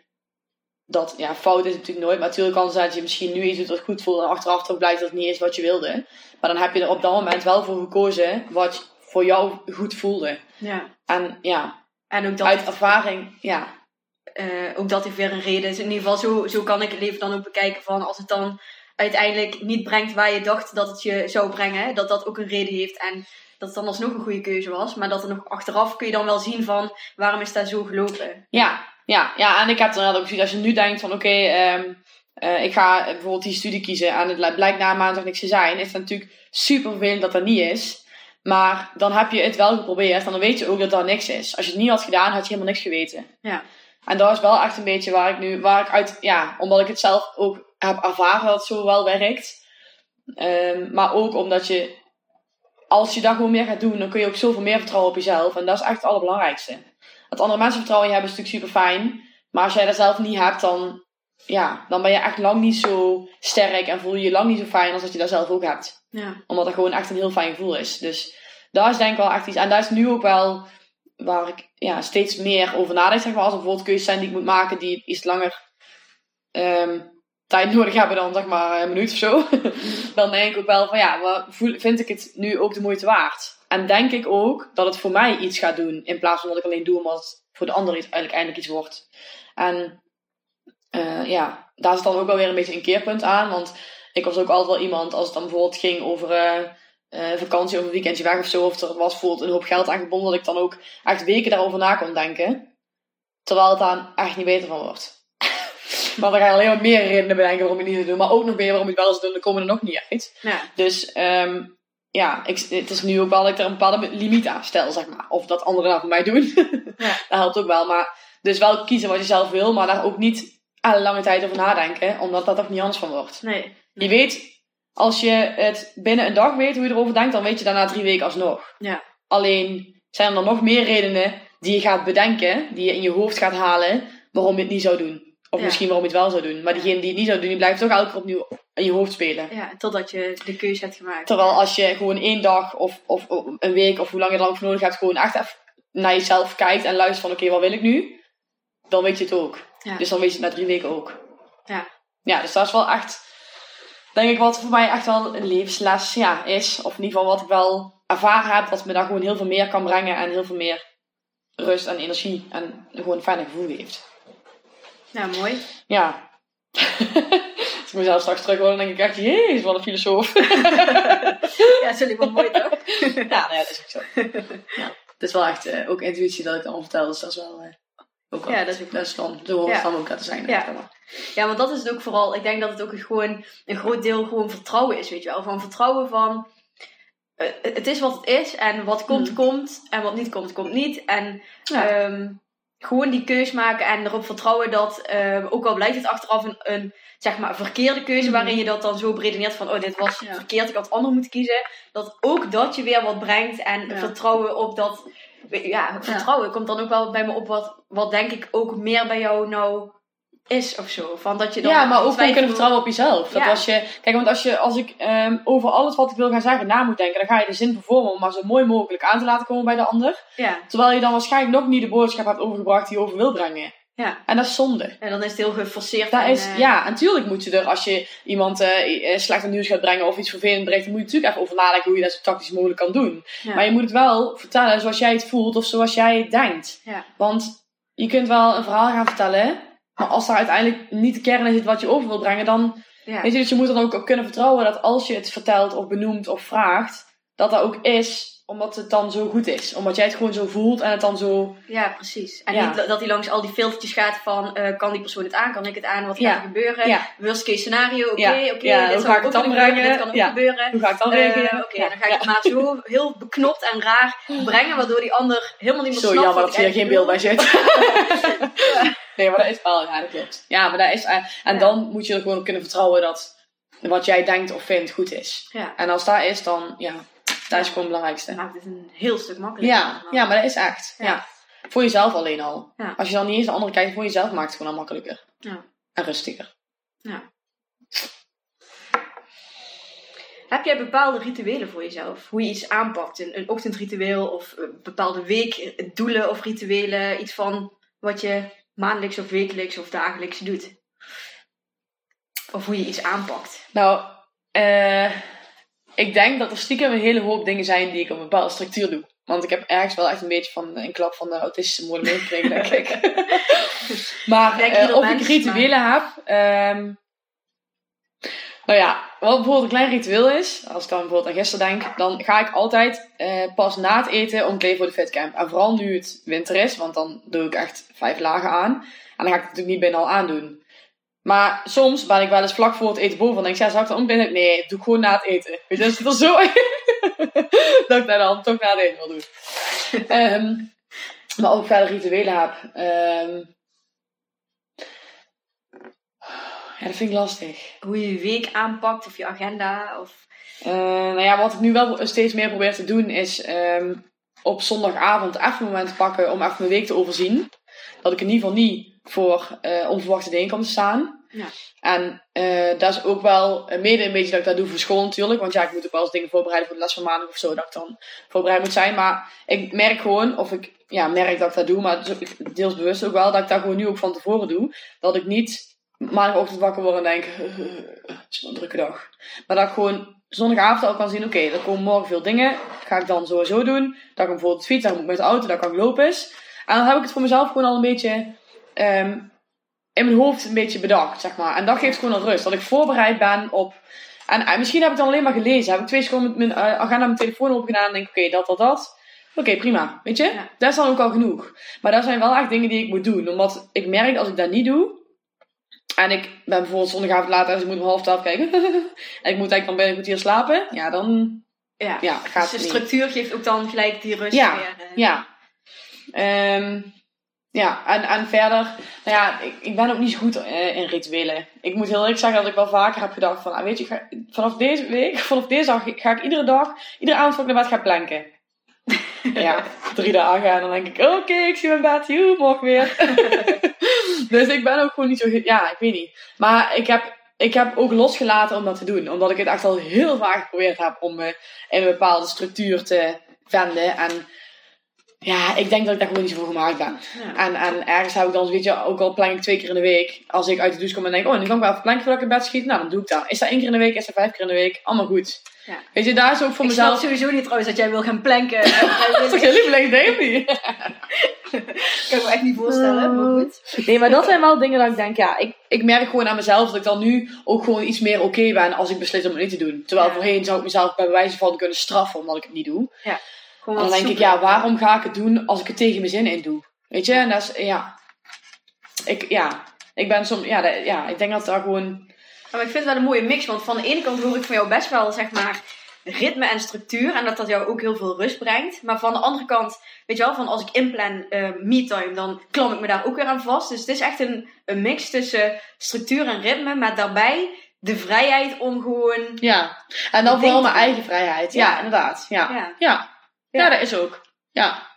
[SPEAKER 2] dat, ja, fout is natuurlijk nooit, maar natuurlijk kan het zijn dat je misschien nu iets doet wat goed voelt en achteraf toch blijkt dat het niet is wat je wilde. Maar dan heb je er op dat moment wel voor gekozen wat voor jou goed voelde.
[SPEAKER 1] Ja.
[SPEAKER 2] En ja,
[SPEAKER 1] En ook dat,
[SPEAKER 2] uit ervaring, ja,
[SPEAKER 1] eh, ook dat heeft weer een reden. Dus in ieder geval, zo, zo kan ik het leven dan ook bekijken van als het dan uiteindelijk niet brengt waar je dacht dat het je zou brengen. Dat dat ook een reden heeft en dat het dan alsnog een goede keuze was. Maar dat er nog achteraf kun je dan wel zien van waarom is dat zo gelopen.
[SPEAKER 2] Ja, ja, ja, en ik heb dan ook gezien, als je nu denkt van oké, ehm, eh, ik ga bijvoorbeeld die studie kiezen en het blijkt na een maand nog niks te zijn, is het natuurlijk super vervelend dat dat niet is. Maar dan heb je het wel geprobeerd en dan weet je ook dat dat niks is. Als je het niet had gedaan, had je helemaal niks geweten.
[SPEAKER 1] Ja.
[SPEAKER 2] En dat is wel echt een beetje waar ik nu, waar ik uit, ja, omdat ik het zelf ook heb ervaren dat het zo wel werkt. Ehm, maar ook omdat je, als je dat gewoon meer gaat doen, dan kun je ook zoveel meer vertrouwen op jezelf. En dat is echt het allerbelangrijkste. Dat andere mensen vertrouwen in je hebben is natuurlijk super fijn. Maar als jij dat zelf niet hebt, dan, ja, dan ben je echt lang niet zo sterk en voel je je lang niet zo fijn als dat je dat zelf ook hebt.
[SPEAKER 1] Ja.
[SPEAKER 2] Omdat het gewoon echt een heel fijn gevoel is. Dus daar is denk ik wel echt iets. En daar is nu ook wel waar ik ja, steeds meer over nadenk. Zeg maar, als er bijvoorbeeld keuzes zijn die ik moet maken die iets langer ehm, tijd nodig hebben dan zeg maar een minuut of zo. dan denk ik ook wel van ja, vind ik het nu ook de moeite waard? En denk ik ook dat het voor mij iets gaat doen. In plaats van dat ik alleen doe omdat het voor de ander iets, eigenlijk eindelijk iets wordt. En eh, ja, daar zit dan ook wel weer een beetje een keerpunt aan. Want ik was ook altijd wel iemand, als het dan bijvoorbeeld ging over eh, eh, vakantie of een weekendje weg of zo, of er was bijvoorbeeld een hoop geld aangebonden, dat ik dan ook echt weken daarover na kon denken. Terwijl het daar echt niet beter van wordt. maar dan ga je alleen maar meer redenen bedenken waarom je het niet zou doen, maar ook nog meer waarom je het wel zou doen, dan komen er nog niet uit.
[SPEAKER 1] Ja.
[SPEAKER 2] Dus ehm, ja, ik, het is nu ook wel dat ik er een bepaalde limiet aan stel, zeg maar. Of dat anderen dat voor mij doen.
[SPEAKER 1] Ja.
[SPEAKER 2] dat helpt ook wel. Maar dus wel kiezen wat je zelf wil, maar daar ook niet aan lange tijd over nadenken, omdat dat toch niet anders van wordt.
[SPEAKER 1] Nee.
[SPEAKER 2] Je weet, als je het binnen een dag weet hoe je erover denkt, dan weet je daarna drie weken alsnog.
[SPEAKER 1] Ja.
[SPEAKER 2] Alleen zijn er dan nog meer redenen die je gaat bedenken, die je in je hoofd gaat halen, waarom je het niet zou doen. Of
[SPEAKER 1] Ja.
[SPEAKER 2] misschien waarom je het wel zou doen. Maar diegene die het niet zou doen, die blijft toch elke keer opnieuw in je hoofd spelen.
[SPEAKER 1] Ja, totdat je de keuze hebt gemaakt.
[SPEAKER 2] Terwijl als je gewoon één dag of, of, of een week of hoe lang je er dan ook voor nodig hebt, gewoon echt even naar jezelf kijkt en luistert van oké, wat wil ik nu? Dan weet je het ook.
[SPEAKER 1] Ja.
[SPEAKER 2] Dus dan weet je het na drie weken ook.
[SPEAKER 1] Ja.
[SPEAKER 2] Ja, dus dat is wel echt, denk ik, wat voor mij echt wel een levensles ja, is. Of in ieder geval wat ik wel ervaren heb, wat me daar gewoon heel veel meer kan brengen en heel veel meer rust en energie en gewoon een fijne gevoel geeft.
[SPEAKER 1] Ja, mooi.
[SPEAKER 2] Ja. Ik mezelf straks terug hoor, dan denk ik echt, jezus, wat een filosoof.
[SPEAKER 1] ja, dat is wel mooi toch?
[SPEAKER 2] ja, nou ja, dat is ook zo. Ja. Het is wel echt eh, ook intuïtie dat ik dan vertel, dus dat is wel... eh, ook
[SPEAKER 1] Ja, dat is ook
[SPEAKER 2] dat is dan, zo hoort het
[SPEAKER 1] Ja.
[SPEAKER 2] dan ook aan te zijn.
[SPEAKER 1] Ja. Ja, want dat is het ook vooral. Ik denk dat het ook gewoon een groot deel gewoon vertrouwen is, weet je wel. Van vertrouwen van. eh, het is wat het is en wat komt,
[SPEAKER 2] Mhm.
[SPEAKER 1] komt. En wat niet komt, komt niet. En
[SPEAKER 2] Ja.
[SPEAKER 1] ehm, gewoon die keus maken en erop vertrouwen dat, ook al blijkt het achteraf een, een zeg maar, verkeerde keuze,
[SPEAKER 2] Mhm.
[SPEAKER 1] waarin je dat dan zo beredeneert van, oh, dit was
[SPEAKER 2] Ja.
[SPEAKER 1] verkeerd, ik had ander moeten kiezen. Dat ook dat je weer wat brengt en
[SPEAKER 2] Ja.
[SPEAKER 1] vertrouwen op dat. Ja, vertrouwen komt dan ook wel bij me op wat, wat denk ik ook meer bij jou nou is of zo. Van dat je dan
[SPEAKER 2] Ja, maar ook gewoon kunnen vertrouwen op jezelf. Dat
[SPEAKER 1] Ja.
[SPEAKER 2] als je, kijk, want als, je, als ik ehm, over alles wat ik wil gaan zeggen na moet denken, dan ga je de zin vervormen om maar zo mooi mogelijk aan te laten komen bij de ander.
[SPEAKER 1] Ja,
[SPEAKER 2] Terwijl je dan waarschijnlijk nog niet de boodschap hebt overgebracht die je over wil brengen.
[SPEAKER 1] Ja.
[SPEAKER 2] En dat is zonde.
[SPEAKER 1] En dan is het heel geforceerd.
[SPEAKER 2] Dat
[SPEAKER 1] en,
[SPEAKER 2] is,
[SPEAKER 1] eh,
[SPEAKER 2] ja, natuurlijk moet je er, als je iemand eh, eh, slecht nieuws gaat brengen of iets vervelend brengt, dan moet je natuurlijk even over nadenken hoe je dat zo tactisch mogelijk kan doen.
[SPEAKER 1] ja.
[SPEAKER 2] Maar je moet het wel vertellen zoals jij het voelt of zoals jij het denkt.
[SPEAKER 1] Ja.
[SPEAKER 2] Want je kunt wel een verhaal gaan vertellen, maar als daar uiteindelijk niet de kern in zit wat je over wil brengen, dan
[SPEAKER 1] Ja.
[SPEAKER 2] weet je, dus je moet dan ook, ook kunnen vertrouwen dat als je het vertelt of benoemt of vraagt, dat dat ook is omdat het dan zo goed is. Omdat jij het gewoon zo voelt en het dan zo...
[SPEAKER 1] ja, precies. En
[SPEAKER 2] Ja.
[SPEAKER 1] niet dat hij langs al die filtertjes gaat van, eh, kan die persoon het aan, kan ik het aan, wat
[SPEAKER 2] Ja.
[SPEAKER 1] gaat er gebeuren?
[SPEAKER 2] Ja.
[SPEAKER 1] Worst case scenario, oké, oké, dit
[SPEAKER 2] hoe
[SPEAKER 1] zou
[SPEAKER 2] ga ik
[SPEAKER 1] ook
[SPEAKER 2] het dan brengen?
[SPEAKER 1] dit kan ook gebeuren.
[SPEAKER 2] Hoe ga ik dan
[SPEAKER 1] Eh,
[SPEAKER 2] reageren?
[SPEAKER 1] Oké, dan ga ik het maar zo heel beknopt en raar brengen, waardoor die ander helemaal niet meer
[SPEAKER 2] Zo
[SPEAKER 1] snapt
[SPEAKER 2] jammer
[SPEAKER 1] wat
[SPEAKER 2] dat hier geen beeld bij zit. nee, maar dat is wel, ja, dat klopt. Ja, maar dat is, eh, en dan moet je er gewoon op kunnen vertrouwen dat wat jij denkt of vindt goed is. En als dat is, dan, ja, dat is gewoon het belangrijkste.
[SPEAKER 1] maakt het een heel stuk makkelijker.
[SPEAKER 2] Ja, ja, maar dat is echt.
[SPEAKER 1] Ja.
[SPEAKER 2] Ja. Voor jezelf alleen al.
[SPEAKER 1] Ja.
[SPEAKER 2] Als je dan niet eens de andere kijkt, voor jezelf maakt het gewoon al makkelijker.
[SPEAKER 1] Ja.
[SPEAKER 2] En rustiger.
[SPEAKER 1] Heb jij bepaalde rituelen voor jezelf? Hoe je iets aanpakt? Een, een ochtendritueel of eh, bepaalde weekdoelen of rituelen? Iets van wat je maandelijks of wekelijks of dagelijks doet? Of hoe je iets aanpakt?
[SPEAKER 2] Nou, eh, ik denk dat er stiekem een hele hoop dingen zijn die ik op een bepaalde structuur doe. Want ik heb ergens wel echt een beetje van een klap van de autistische moeder meegekregen, denk ik. maar
[SPEAKER 1] denk
[SPEAKER 2] eh, of ik rituelen heb. ehm, nou ja, wat bijvoorbeeld een klein ritueel is, als ik dan bijvoorbeeld aan gisteren denk, dan ga ik altijd eh, pas na het eten omkleden voor de fitcamp. En vooral nu het winter is, want dan doe ik echt vijf lagen aan. En dan ga ik het natuurlijk niet binnen al aandoen. Maar soms ben ik wel eens vlak voor het eten boven en denk ik, ja, zou ik dan omkleden? Nee, doe ik gewoon na het eten. Weet je, dat zit er zo in dat ik dat dan toch na het eten wil doen. Ehm, maar ook verder rituelen heb. ehm, ja, dat vind ik lastig.
[SPEAKER 1] Hoe je je week aanpakt of je agenda? Of...
[SPEAKER 2] Eh, nou ja, wat ik nu wel steeds meer probeer te doen is ehm, op zondagavond even een moment pakken om even mijn week te overzien. Dat ik in ieder geval niet voor eh, onverwachte dingen kan te staan.
[SPEAKER 1] Ja.
[SPEAKER 2] En eh, dat is ook wel eh, mede een beetje dat ik dat doe voor school natuurlijk. Want ja, ik moet ook wel eens dingen voorbereiden voor de les van maandag of zo. Dat ik dan voorbereid moet zijn. Maar ik merk gewoon, of ik ja, merk dat ik dat doe. Maar deels bewust ook wel. Dat ik dat gewoon nu ook van tevoren doe. Dat ik niet maandagochtend wakker word en denk... het is wel een drukke dag. Maar dat ik gewoon zondagavond al kan zien, oké, er komen morgen veel dingen. Ga ik dan sowieso doen. Dat ik bijvoorbeeld fiets, dan moet ik met de auto, dat kan ik lopen is. En dan heb ik het voor mezelf gewoon al een beetje ehm, in mijn hoofd een beetje bedacht, zeg maar. En dat geeft gewoon een rust. Dat ik voorbereid ben op... En, en misschien heb ik dan alleen maar gelezen. Heb ik twee seconden met mijn eh, agenda mijn telefoon open gedaan en denk oké, dat, dat, dat. Oké, prima. Weet je?
[SPEAKER 1] Ja.
[SPEAKER 2] Dat is dan ook al genoeg. Maar dat zijn wel echt dingen die ik moet doen. Omdat ik merk als ik dat niet doe... En ik ben bijvoorbeeld zondagavond later, dus ik moet om half twaalf kijken. en ik moet eigenlijk dan binnen een kwartier slapen. Ja, dan
[SPEAKER 1] Ja,
[SPEAKER 2] ja, gaat
[SPEAKER 1] dus de
[SPEAKER 2] het niet.
[SPEAKER 1] structuur geeft ook dan gelijk die rust
[SPEAKER 2] Ja,
[SPEAKER 1] weer. eh.
[SPEAKER 2] Ja. Ehm, ja, en, en verder, nou ja, ik, ik ben ook niet zo goed eh, in rituelen. Ik moet heel eerlijk zeggen dat ik wel vaker heb gedacht van, ah, weet je, ga- vanaf deze week, vanaf deze dag ga ik iedere dag, iedere avond voor ik naar bed ga planken. ja, drie dagen en dan denk ik, oké, ik zie mijn bed, joe, morgen weer. dus ik ben ook gewoon niet zo, ja, ik weet niet. Maar ik heb, ik heb ook losgelaten om dat te doen, omdat ik het echt al heel vaak geprobeerd heb om me in een bepaalde structuur te venden en ja, ik denk dat ik daar gewoon niet zo voor gemaakt ben.
[SPEAKER 1] Ja.
[SPEAKER 2] En, en ergens heb ik dan, weet je, ook al plank ik twee keer in de week. Als ik uit de douche kom en denk, oh, nu kan ik wel even planken voordat ik in bed schiet. Nou, dan doe ik dat. Is dat één keer in de week, is dat vijf keer in de week. Allemaal goed.
[SPEAKER 1] Ja.
[SPEAKER 2] Weet je, daar is ook voor
[SPEAKER 1] ik
[SPEAKER 2] mezelf...
[SPEAKER 1] sowieso niet trouwens dat jij wil gaan planken. Dat
[SPEAKER 2] is toch je lievelings, of niet?
[SPEAKER 1] kan ik me echt niet voorstellen, maar goed.
[SPEAKER 2] Nee, maar dat zijn wel dingen dat ik denk, ja, ik, ik merk gewoon aan mezelf dat ik dan nu ook gewoon iets meer oké ben als ik beslis om het niet te doen. Terwijl
[SPEAKER 1] Ja.
[SPEAKER 2] voorheen zou ik mezelf bij wijze van kunnen straffen omdat ik het niet doe.
[SPEAKER 1] Gewoon
[SPEAKER 2] En dan denk ik, ja, waarom ga ik het doen als ik het tegen mijn zin in doe? Weet je, en dat is, ja. Ik, ja, ik ben soms, ja, dat- ja, ik denk dat daar gewoon,
[SPEAKER 1] Ja, maar ik vind het wel een mooie mix, want van de ene kant hoor ik van jou best wel, zeg maar, ritme en structuur. En dat dat jou ook heel veel rust brengt. Maar van de andere kant, weet je wel, van als ik inplan eh me-time, dan klam ik me daar ook weer aan vast. Dus het is echt een, een mix tussen structuur en ritme, maar daarbij de vrijheid om gewoon...
[SPEAKER 2] ja. En dan vooral mijn eigen vrijheid. Ja,
[SPEAKER 1] Ja.
[SPEAKER 2] inderdaad. Ja.
[SPEAKER 1] Ja.
[SPEAKER 2] Ja. Ja. dat is ook. Ja.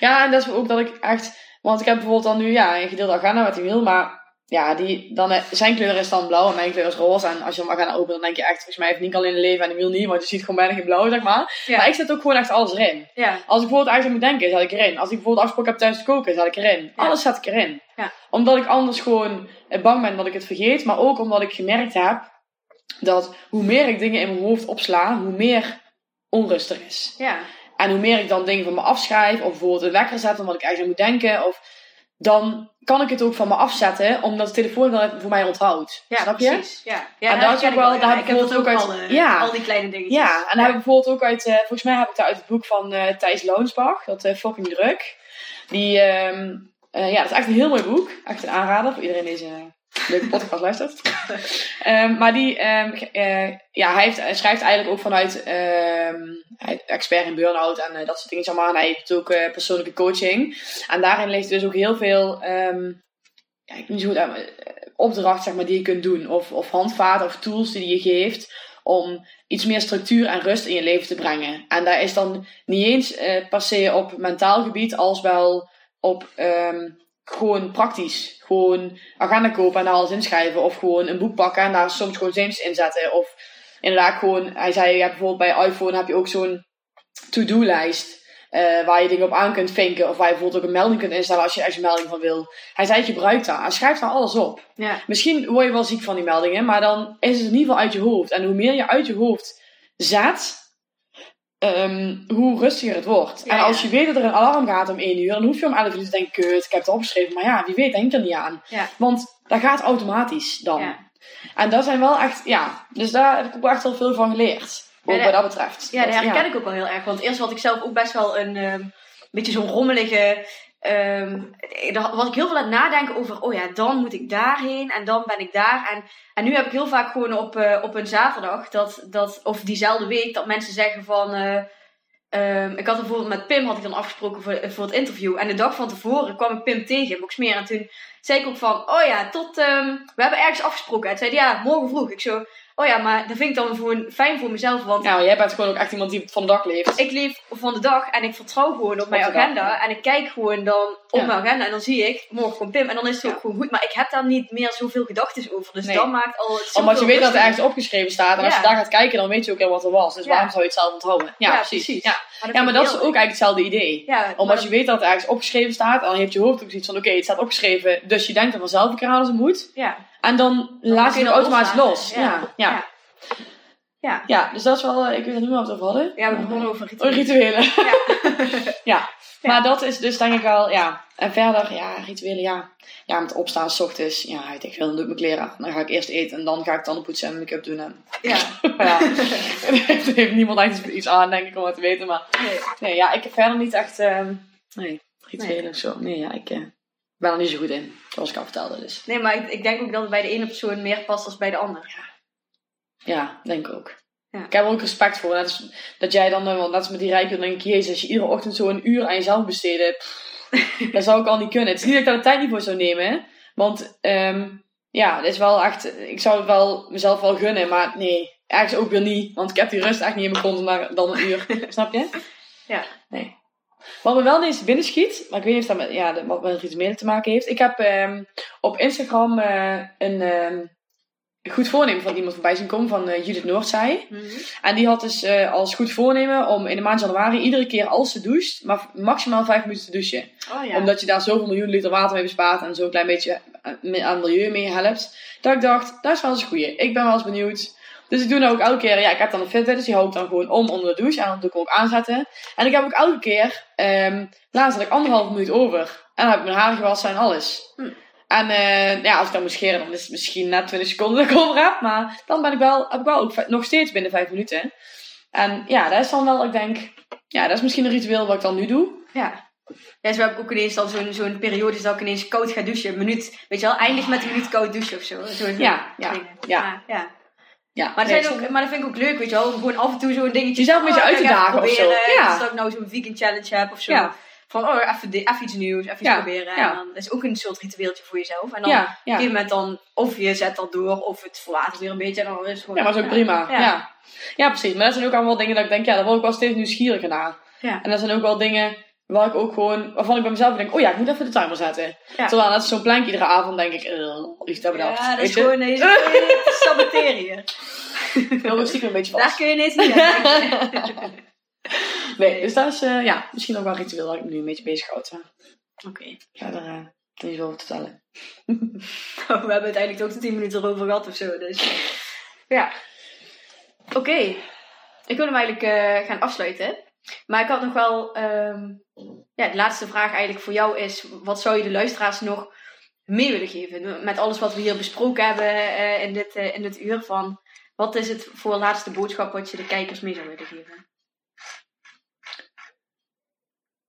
[SPEAKER 2] Ja, en dat is ook dat ik echt, want ik heb bijvoorbeeld dan nu, ja, een gedeelde agenda met die wil, maar ja, die, dan, eh, zijn kleur is dan blauw en mijn kleur is roze. En als je hem agenda opent, dan denk je echt, volgens mij heeft Nick alleen een leven en die wil niet, want je ziet gewoon bijna geen blauw, zeg maar.
[SPEAKER 1] Ja.
[SPEAKER 2] Maar ik zet ook gewoon echt alles erin.
[SPEAKER 1] Ja,
[SPEAKER 2] Als ik bijvoorbeeld eigenlijk moet denken, zet ik erin. Als ik bijvoorbeeld afspraak heb thuis te koken, zet ik erin.
[SPEAKER 1] Ja.
[SPEAKER 2] Alles zet ik erin.
[SPEAKER 1] Ja.
[SPEAKER 2] Omdat ik anders gewoon eh, bang ben dat ik het vergeet. Maar ook omdat ik gemerkt heb dat hoe meer ik dingen in mijn hoofd opsla, hoe meer onrust er is.
[SPEAKER 1] ja.
[SPEAKER 2] En hoe meer ik dan dingen van me afschrijf, of bijvoorbeeld een wekker zet omdat ik ergens aan moet denken, of dan kan ik het ook van me afzetten, omdat de telefoon dan voor mij onthoudt.
[SPEAKER 1] Ja,
[SPEAKER 2] Snap je?
[SPEAKER 1] precies. Ja, ja
[SPEAKER 2] En
[SPEAKER 1] dat
[SPEAKER 2] is ook
[SPEAKER 1] ik
[SPEAKER 2] wel-
[SPEAKER 1] ja.
[SPEAKER 2] daar heb
[SPEAKER 1] ik
[SPEAKER 2] bijvoorbeeld
[SPEAKER 1] al,
[SPEAKER 2] ook uit-
[SPEAKER 1] eh,
[SPEAKER 2] ja.
[SPEAKER 1] al die kleine dingetjes.
[SPEAKER 2] Ja, en dan heb ik bijvoorbeeld ook uit, eh, volgens mij heb ik dat uit het boek van eh Thijs Loonsbach, dat eh, Fucking Druk. Die, ehm, eh, ja, dat is echt een heel mooi boek. Echt een aanrader voor iedereen die deze leuke podcast luistert. Ehm, maar die, ehm, eh, ja, hij, schrijft eigenlijk ook vanuit is expert in burn-out en eh, dat soort dingen. allemaal. Hij heeft ook eh, persoonlijke coaching. En daarin ligt dus ook heel veel, ja, ik weet niet zo opdracht zeg maar, die je kunt doen. Of, of handvaten of tools die je geeft om iets meer structuur en rust in je leven te brengen. En daar is dan niet eens per se op mentaal gebied, als wel op gewoon praktisch. Gewoon agenda kopen en daar alles inschrijven. Of gewoon een boek pakken en daar soms gewoon zinnetjes in zetten. Of inderdaad gewoon, hij zei, bijvoorbeeld bij iPhone heb je ook zo'n to-do-lijst. eh, waar je dingen op aan kunt vinken. Of waar je bijvoorbeeld ook een melding kunt instellen als je een melding van wil. Hij zei, gebruik. En schrijf daar alles op.
[SPEAKER 1] Ja.
[SPEAKER 2] Misschien word je wel ziek van die meldingen, maar dan is het in ieder geval uit je hoofd. En hoe meer je uit je hoofd zet, ehm, hoe rustiger het wordt.
[SPEAKER 1] Ja,
[SPEAKER 2] en als je weet dat er een alarm gaat om 1 uur, dan hoef je om 11 uur te denken, kut, ik heb het opgeschreven. Maar ja, wie weet, denk er niet aan. Want dat gaat automatisch dan.
[SPEAKER 1] Ja.
[SPEAKER 2] En dat zijn wel echt, ja, dus daar heb ik ook wel echt heel veel van geleerd. Ook bij
[SPEAKER 1] dat-
[SPEAKER 2] betreft.
[SPEAKER 1] Ja, dat
[SPEAKER 2] Dat-
[SPEAKER 1] herken ik ook wel heel erg. Want eerst had ik zelf ook best wel een ehm, beetje zo'n rommelige. Ehm daar was ik heel veel aan het nadenken over. Oh ja, dan moet ik daarheen en dan ben ik daar. En, en nu heb ik heel vaak gewoon op, eh, op een zaterdag, dat, dat, of diezelfde week, dat mensen zeggen van. eh, ehm, ik had bijvoorbeeld met Pim had ik dan afgesproken voor, voor het interview. En de dag van tevoren kwam ik Pim tegen in Boksmeer. En toen zei ik ook van, oh ja, tot, ehm, we hebben ergens afgesproken. Hij zei, ja, morgen vroeg. Ik zo, oh ja, maar dat vind ik dan gewoon fijn voor mezelf. Want
[SPEAKER 2] Ja, jij bent gewoon ook echt iemand die van de dag leeft.
[SPEAKER 1] ik leef van de dag en ik vertrouw gewoon op mijn
[SPEAKER 2] dag,
[SPEAKER 1] agenda. En ik kijk gewoon dan op
[SPEAKER 2] Ja.
[SPEAKER 1] mijn agenda en dan zie ik, morgen komt Pim. En dan is het
[SPEAKER 2] Ja.
[SPEAKER 1] ook gewoon goed. Maar ik heb daar niet meer zoveel gedachten over. Dus
[SPEAKER 2] Nee.
[SPEAKER 1] dat maakt al het
[SPEAKER 2] Omdat je weet dat er
[SPEAKER 1] rustiger.
[SPEAKER 2] ergens opgeschreven staat. En als je daar gaat kijken, dan weet je ook heel wat er was. Dus waarom zou je het zelf onthouden? Ja, precies.
[SPEAKER 1] precies.
[SPEAKER 2] Ja.
[SPEAKER 1] dat
[SPEAKER 2] maar dat is ook eigenlijk hetzelfde idee.
[SPEAKER 1] Ja,
[SPEAKER 2] Omdat je weet dat er ergens opgeschreven staat, dan heeft je hoofd ook zoiets van: oké, het staat opgeschreven, dus je denkt er vanzelf een keer aan als het moet.
[SPEAKER 1] Ja.
[SPEAKER 2] En dan
[SPEAKER 1] Dan
[SPEAKER 2] laat je het automatisch los. Ja. Ja. Ja.
[SPEAKER 1] Ja. Ja.
[SPEAKER 2] dus dat is wel, eh, ik weet niet meer wat we over hadden.
[SPEAKER 1] Ja, we begonnen over rituelen.
[SPEAKER 2] rituelen.
[SPEAKER 1] Ja.
[SPEAKER 2] ja. Maar dat is dus denk ik wel, ja. En verder, ja, rituelen, ja. Ja, met opstaan s ochtends, ja, ik veel, dan doe ik mijn kleren aan. Dan ga ik eerst eten en dan ga ik tanden poetsen en make-up doen. En,
[SPEAKER 1] ja.
[SPEAKER 2] ja, heeft niemand echt iets aan, denk ik, om het te weten. Maar
[SPEAKER 1] Nee.
[SPEAKER 2] nee, ja, ik heb verder niet echt, ehm nee, rituelen of zo. Nee, ja, ik eh, ben er niet zo goed in, zoals ik al vertelde. Dus
[SPEAKER 1] nee, maar ik, ik denk ook dat het bij de ene persoon meer past dan bij de ander.
[SPEAKER 2] ja, denk ik ook.
[SPEAKER 1] Ja.
[SPEAKER 2] Ik heb er ook respect voor. Net als dat jij dan, eh, want net als met die rijken, dan denk ik, jezus, als je iedere ochtend zo een uur aan jezelf besteedde, dat zou ik al niet kunnen. Het is niet dat ik daar de tijd niet voor zou nemen, want ehm, ja, het is wel echt, ik zou het wel mezelf wel gunnen, maar nee, ergens ook weer niet, want ik heb die rust echt niet in mijn kont daar dan een uur, snap je?
[SPEAKER 1] Ja.
[SPEAKER 2] Nee. Wat me wel ineens binnen schiet, maar ik weet niet of dat met, ja, wat met rituelen te maken heeft. Ik heb ehm, op Instagram eh, een, ehm, goed voornemen van iemand voorbij zien komen, van eh, Judith Noordzij.
[SPEAKER 1] Mhm.
[SPEAKER 2] En die had dus eh, als goed voornemen om in de maand januari iedere keer als ze doucht, maar maximaal vijf minuten te douchen.
[SPEAKER 1] Oh ja.
[SPEAKER 2] Omdat je daar zoveel miljoen liter water mee bespaart en zo'n klein beetje aan het milieu mee helpt. Dat ik dacht, dat is wel eens een goeie. Ik ben wel eens benieuwd. Dus ik doe nou ook elke keer, ja, ik heb dan een Fitbit, dus die hou ik dan gewoon om onder de douche. En dan doe ik hem ook aanzetten. En ik heb ook elke keer, ehm laatst had ik anderhalf minuut over. En dan heb ik mijn haar gewassen en alles.
[SPEAKER 1] Hm.
[SPEAKER 2] En eh, ja, als ik dan moet scheren, dan is het misschien net 20 seconden dat ik over heb. Maar dan ben ik wel, heb ik wel ook nog steeds binnen 5 minuten. En ja, dat is dan wel, ik denk, ja, dat is misschien een ritueel wat ik dan nu doe.
[SPEAKER 1] Ja. Ja, zo heb ik ook ineens dan zo'n zo'n periode dat ik ineens koud ga douchen. Een minuut, weet je wel, eindig met een minuut koud douchen of zo. zo
[SPEAKER 2] Ja, ja, ja.
[SPEAKER 1] Ja.
[SPEAKER 2] Ja,
[SPEAKER 1] Maar,
[SPEAKER 2] nee,
[SPEAKER 1] dat ook, maar dat vind ik ook leuk, weet je wel. Gewoon af en toe zo'n dingetje...
[SPEAKER 2] Jezelf een beetje
[SPEAKER 1] oh,
[SPEAKER 2] uit te dagen of zo. Ja.
[SPEAKER 1] Dus dat ik nou zo'n vegan challenge heb of zo.
[SPEAKER 2] Ja.
[SPEAKER 1] Van, oh, even, even iets nieuws, even iets
[SPEAKER 2] Ja,
[SPEAKER 1] proberen.
[SPEAKER 2] ja.
[SPEAKER 1] En dan, dat is ook een soort ritueeltje voor jezelf. En dan op een gegeven moment dan, of je zet dat door, of het verwatert weer een beetje. En dan is het gewoon...
[SPEAKER 2] Ja, maar dat is ook prima.
[SPEAKER 1] Ja.
[SPEAKER 2] Ja. Precies. Maar dat zijn ook allemaal dingen dat ik denk, ja, daar word ik wel steeds nieuwsgieriger naar.
[SPEAKER 1] Ja.
[SPEAKER 2] En dat zijn ook wel dingen waar ik ook gewoon, waarvan ik bij mezelf denk, oh ja, ik moet even de timer zetten.
[SPEAKER 1] Ja.
[SPEAKER 2] Terwijl net zo'n plankje iedere avond denk ik, eh, hebben dat.
[SPEAKER 1] Ja, dat is gewoon... Nee, is te saboteren hier.
[SPEAKER 2] Stiekem een beetje
[SPEAKER 1] Daar
[SPEAKER 2] vast.
[SPEAKER 1] kun je niet in.
[SPEAKER 2] Nee, dus dat is, eh, ja, misschien ook wel ritueel dat ik me nu een beetje bezig houd.
[SPEAKER 1] Oké.
[SPEAKER 2] Ik ga er uh, niet over te vertellen.
[SPEAKER 1] We hebben uiteindelijk ook de 10 minuten erover gehad of zo. Dus. Ja. Oké. Ik wil hem eigenlijk eh, gaan afsluiten. Maar ik had nog wel. ehm, ja, de laatste vraag eigenlijk voor jou is: wat zou je de luisteraars nog mee willen geven? Met alles wat we hier besproken hebben eh, in, dit, eh, in dit uur van. Wat is het voor laatste boodschap wat je de kijkers mee zou willen geven?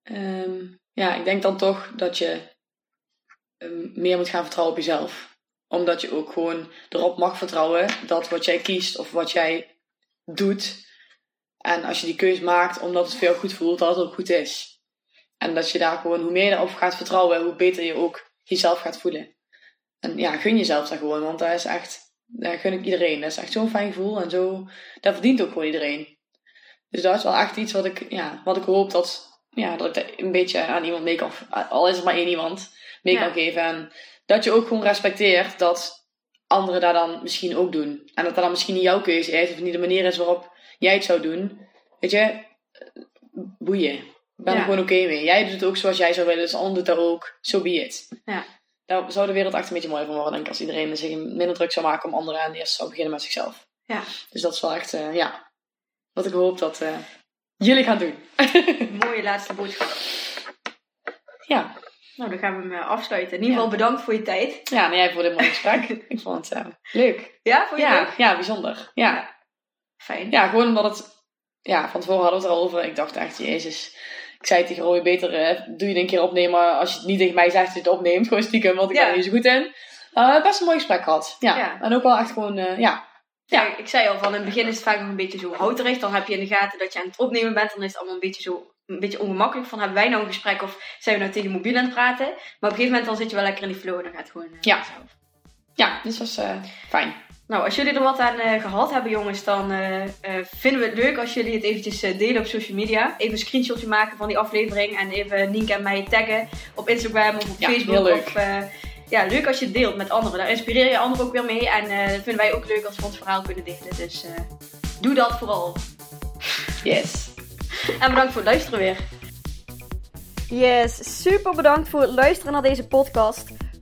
[SPEAKER 2] Ehm, ja, ik denk dan toch dat je ehm, meer moet gaan vertrouwen op jezelf. Omdat je ook gewoon erop mag vertrouwen dat wat jij kiest of wat jij doet. En als je die keus maakt omdat het jou goed voelt, dat het ook goed is. En dat je daar gewoon, hoe meer je daarop gaat vertrouwen, hoe beter je ook jezelf gaat voelen. En ja, gun jezelf dat gewoon, want dat is echt, dat gun ik iedereen. Dat is echt zo'n fijn gevoel en zo, dat verdient ook gewoon iedereen. Dus dat is wel echt iets wat ik, ja, wat ik hoop dat, ja, dat ik dat een beetje aan iemand mee kan, al is het maar één iemand, mee
[SPEAKER 1] Ja.
[SPEAKER 2] kan geven. En dat je ook gewoon respecteert dat anderen daar dan misschien ook doen. En dat dat dan misschien niet jouw keuze is, of niet de manier is waarop jij het zou doen. Weet je, boeien. Ik ben
[SPEAKER 1] Ja.
[SPEAKER 2] er gewoon oké mee. Jij doet het ook zoals jij zou willen, dus de ander doet dat ook. So be it.
[SPEAKER 1] Ja.
[SPEAKER 2] Daar zou de wereld echt een beetje mooi van worden, denk ik, als iedereen zich minder druk zou maken om anderen en eerst zou beginnen met zichzelf.
[SPEAKER 1] Ja.
[SPEAKER 2] Dus dat is wel echt, eh, ja, wat ik hoop dat eh, jullie gaan doen.
[SPEAKER 1] Mooie laatste boodschap.
[SPEAKER 2] ja.
[SPEAKER 1] Nou, dan gaan we hem eh, afsluiten. In ieder
[SPEAKER 2] Ja.
[SPEAKER 1] geval bedankt voor je tijd.
[SPEAKER 2] ja, en jij voor dit mooie gesprek. ik vond het leuk.
[SPEAKER 1] Ja, vond je
[SPEAKER 2] Ja,
[SPEAKER 1] leuk?
[SPEAKER 2] ja, bijzonder. Ja.
[SPEAKER 1] Fijn.
[SPEAKER 2] ja, gewoon omdat het, ja, van tevoren hadden we het erover. Ik dacht echt, jezus. Ik zei tegen Roy, beter eh, doe je het een keer opnemen als je het niet tegen mij zegt dat je het opneemt. Gewoon stiekem, want ik ben er niet zo goed in. Uh, best een mooi gesprek gehad. Ja.
[SPEAKER 1] Ja.
[SPEAKER 2] En ook wel echt gewoon, eh, ja.
[SPEAKER 1] Ja, ik zei al van in het begin is het vaak nog een beetje zo houterig. Dan heb je in de gaten dat je aan het opnemen bent. Dan is het allemaal een beetje zo een beetje ongemakkelijk. Van hebben wij nou een gesprek of zijn we nou tegen mobiel aan het praten? Maar op een gegeven moment dan zit je wel lekker in die flow en dan gaat het gewoon. eh,
[SPEAKER 2] Ja.
[SPEAKER 1] vanzelf.
[SPEAKER 2] Ja, dus dat was eh, fijn.
[SPEAKER 1] Nou, als jullie er wat aan eh, gehad hebben, jongens, dan eh, eh, vinden we het leuk als jullie het eventjes delen op social media. Even een screenshotje maken van die aflevering en even Nienke en mij taggen op Instagram of op
[SPEAKER 2] Ja,
[SPEAKER 1] Facebook.
[SPEAKER 2] heel leuk.
[SPEAKER 1] Of, ja, leuk als je het deelt met anderen. Daar inspireer je anderen ook weer mee. En dat vinden wij ook leuk als we ons verhaal kunnen delen. Dus doe dat vooral.
[SPEAKER 2] Yes.
[SPEAKER 1] En bedankt voor het luisteren weer. Yes, super bedankt voor het luisteren naar deze podcast.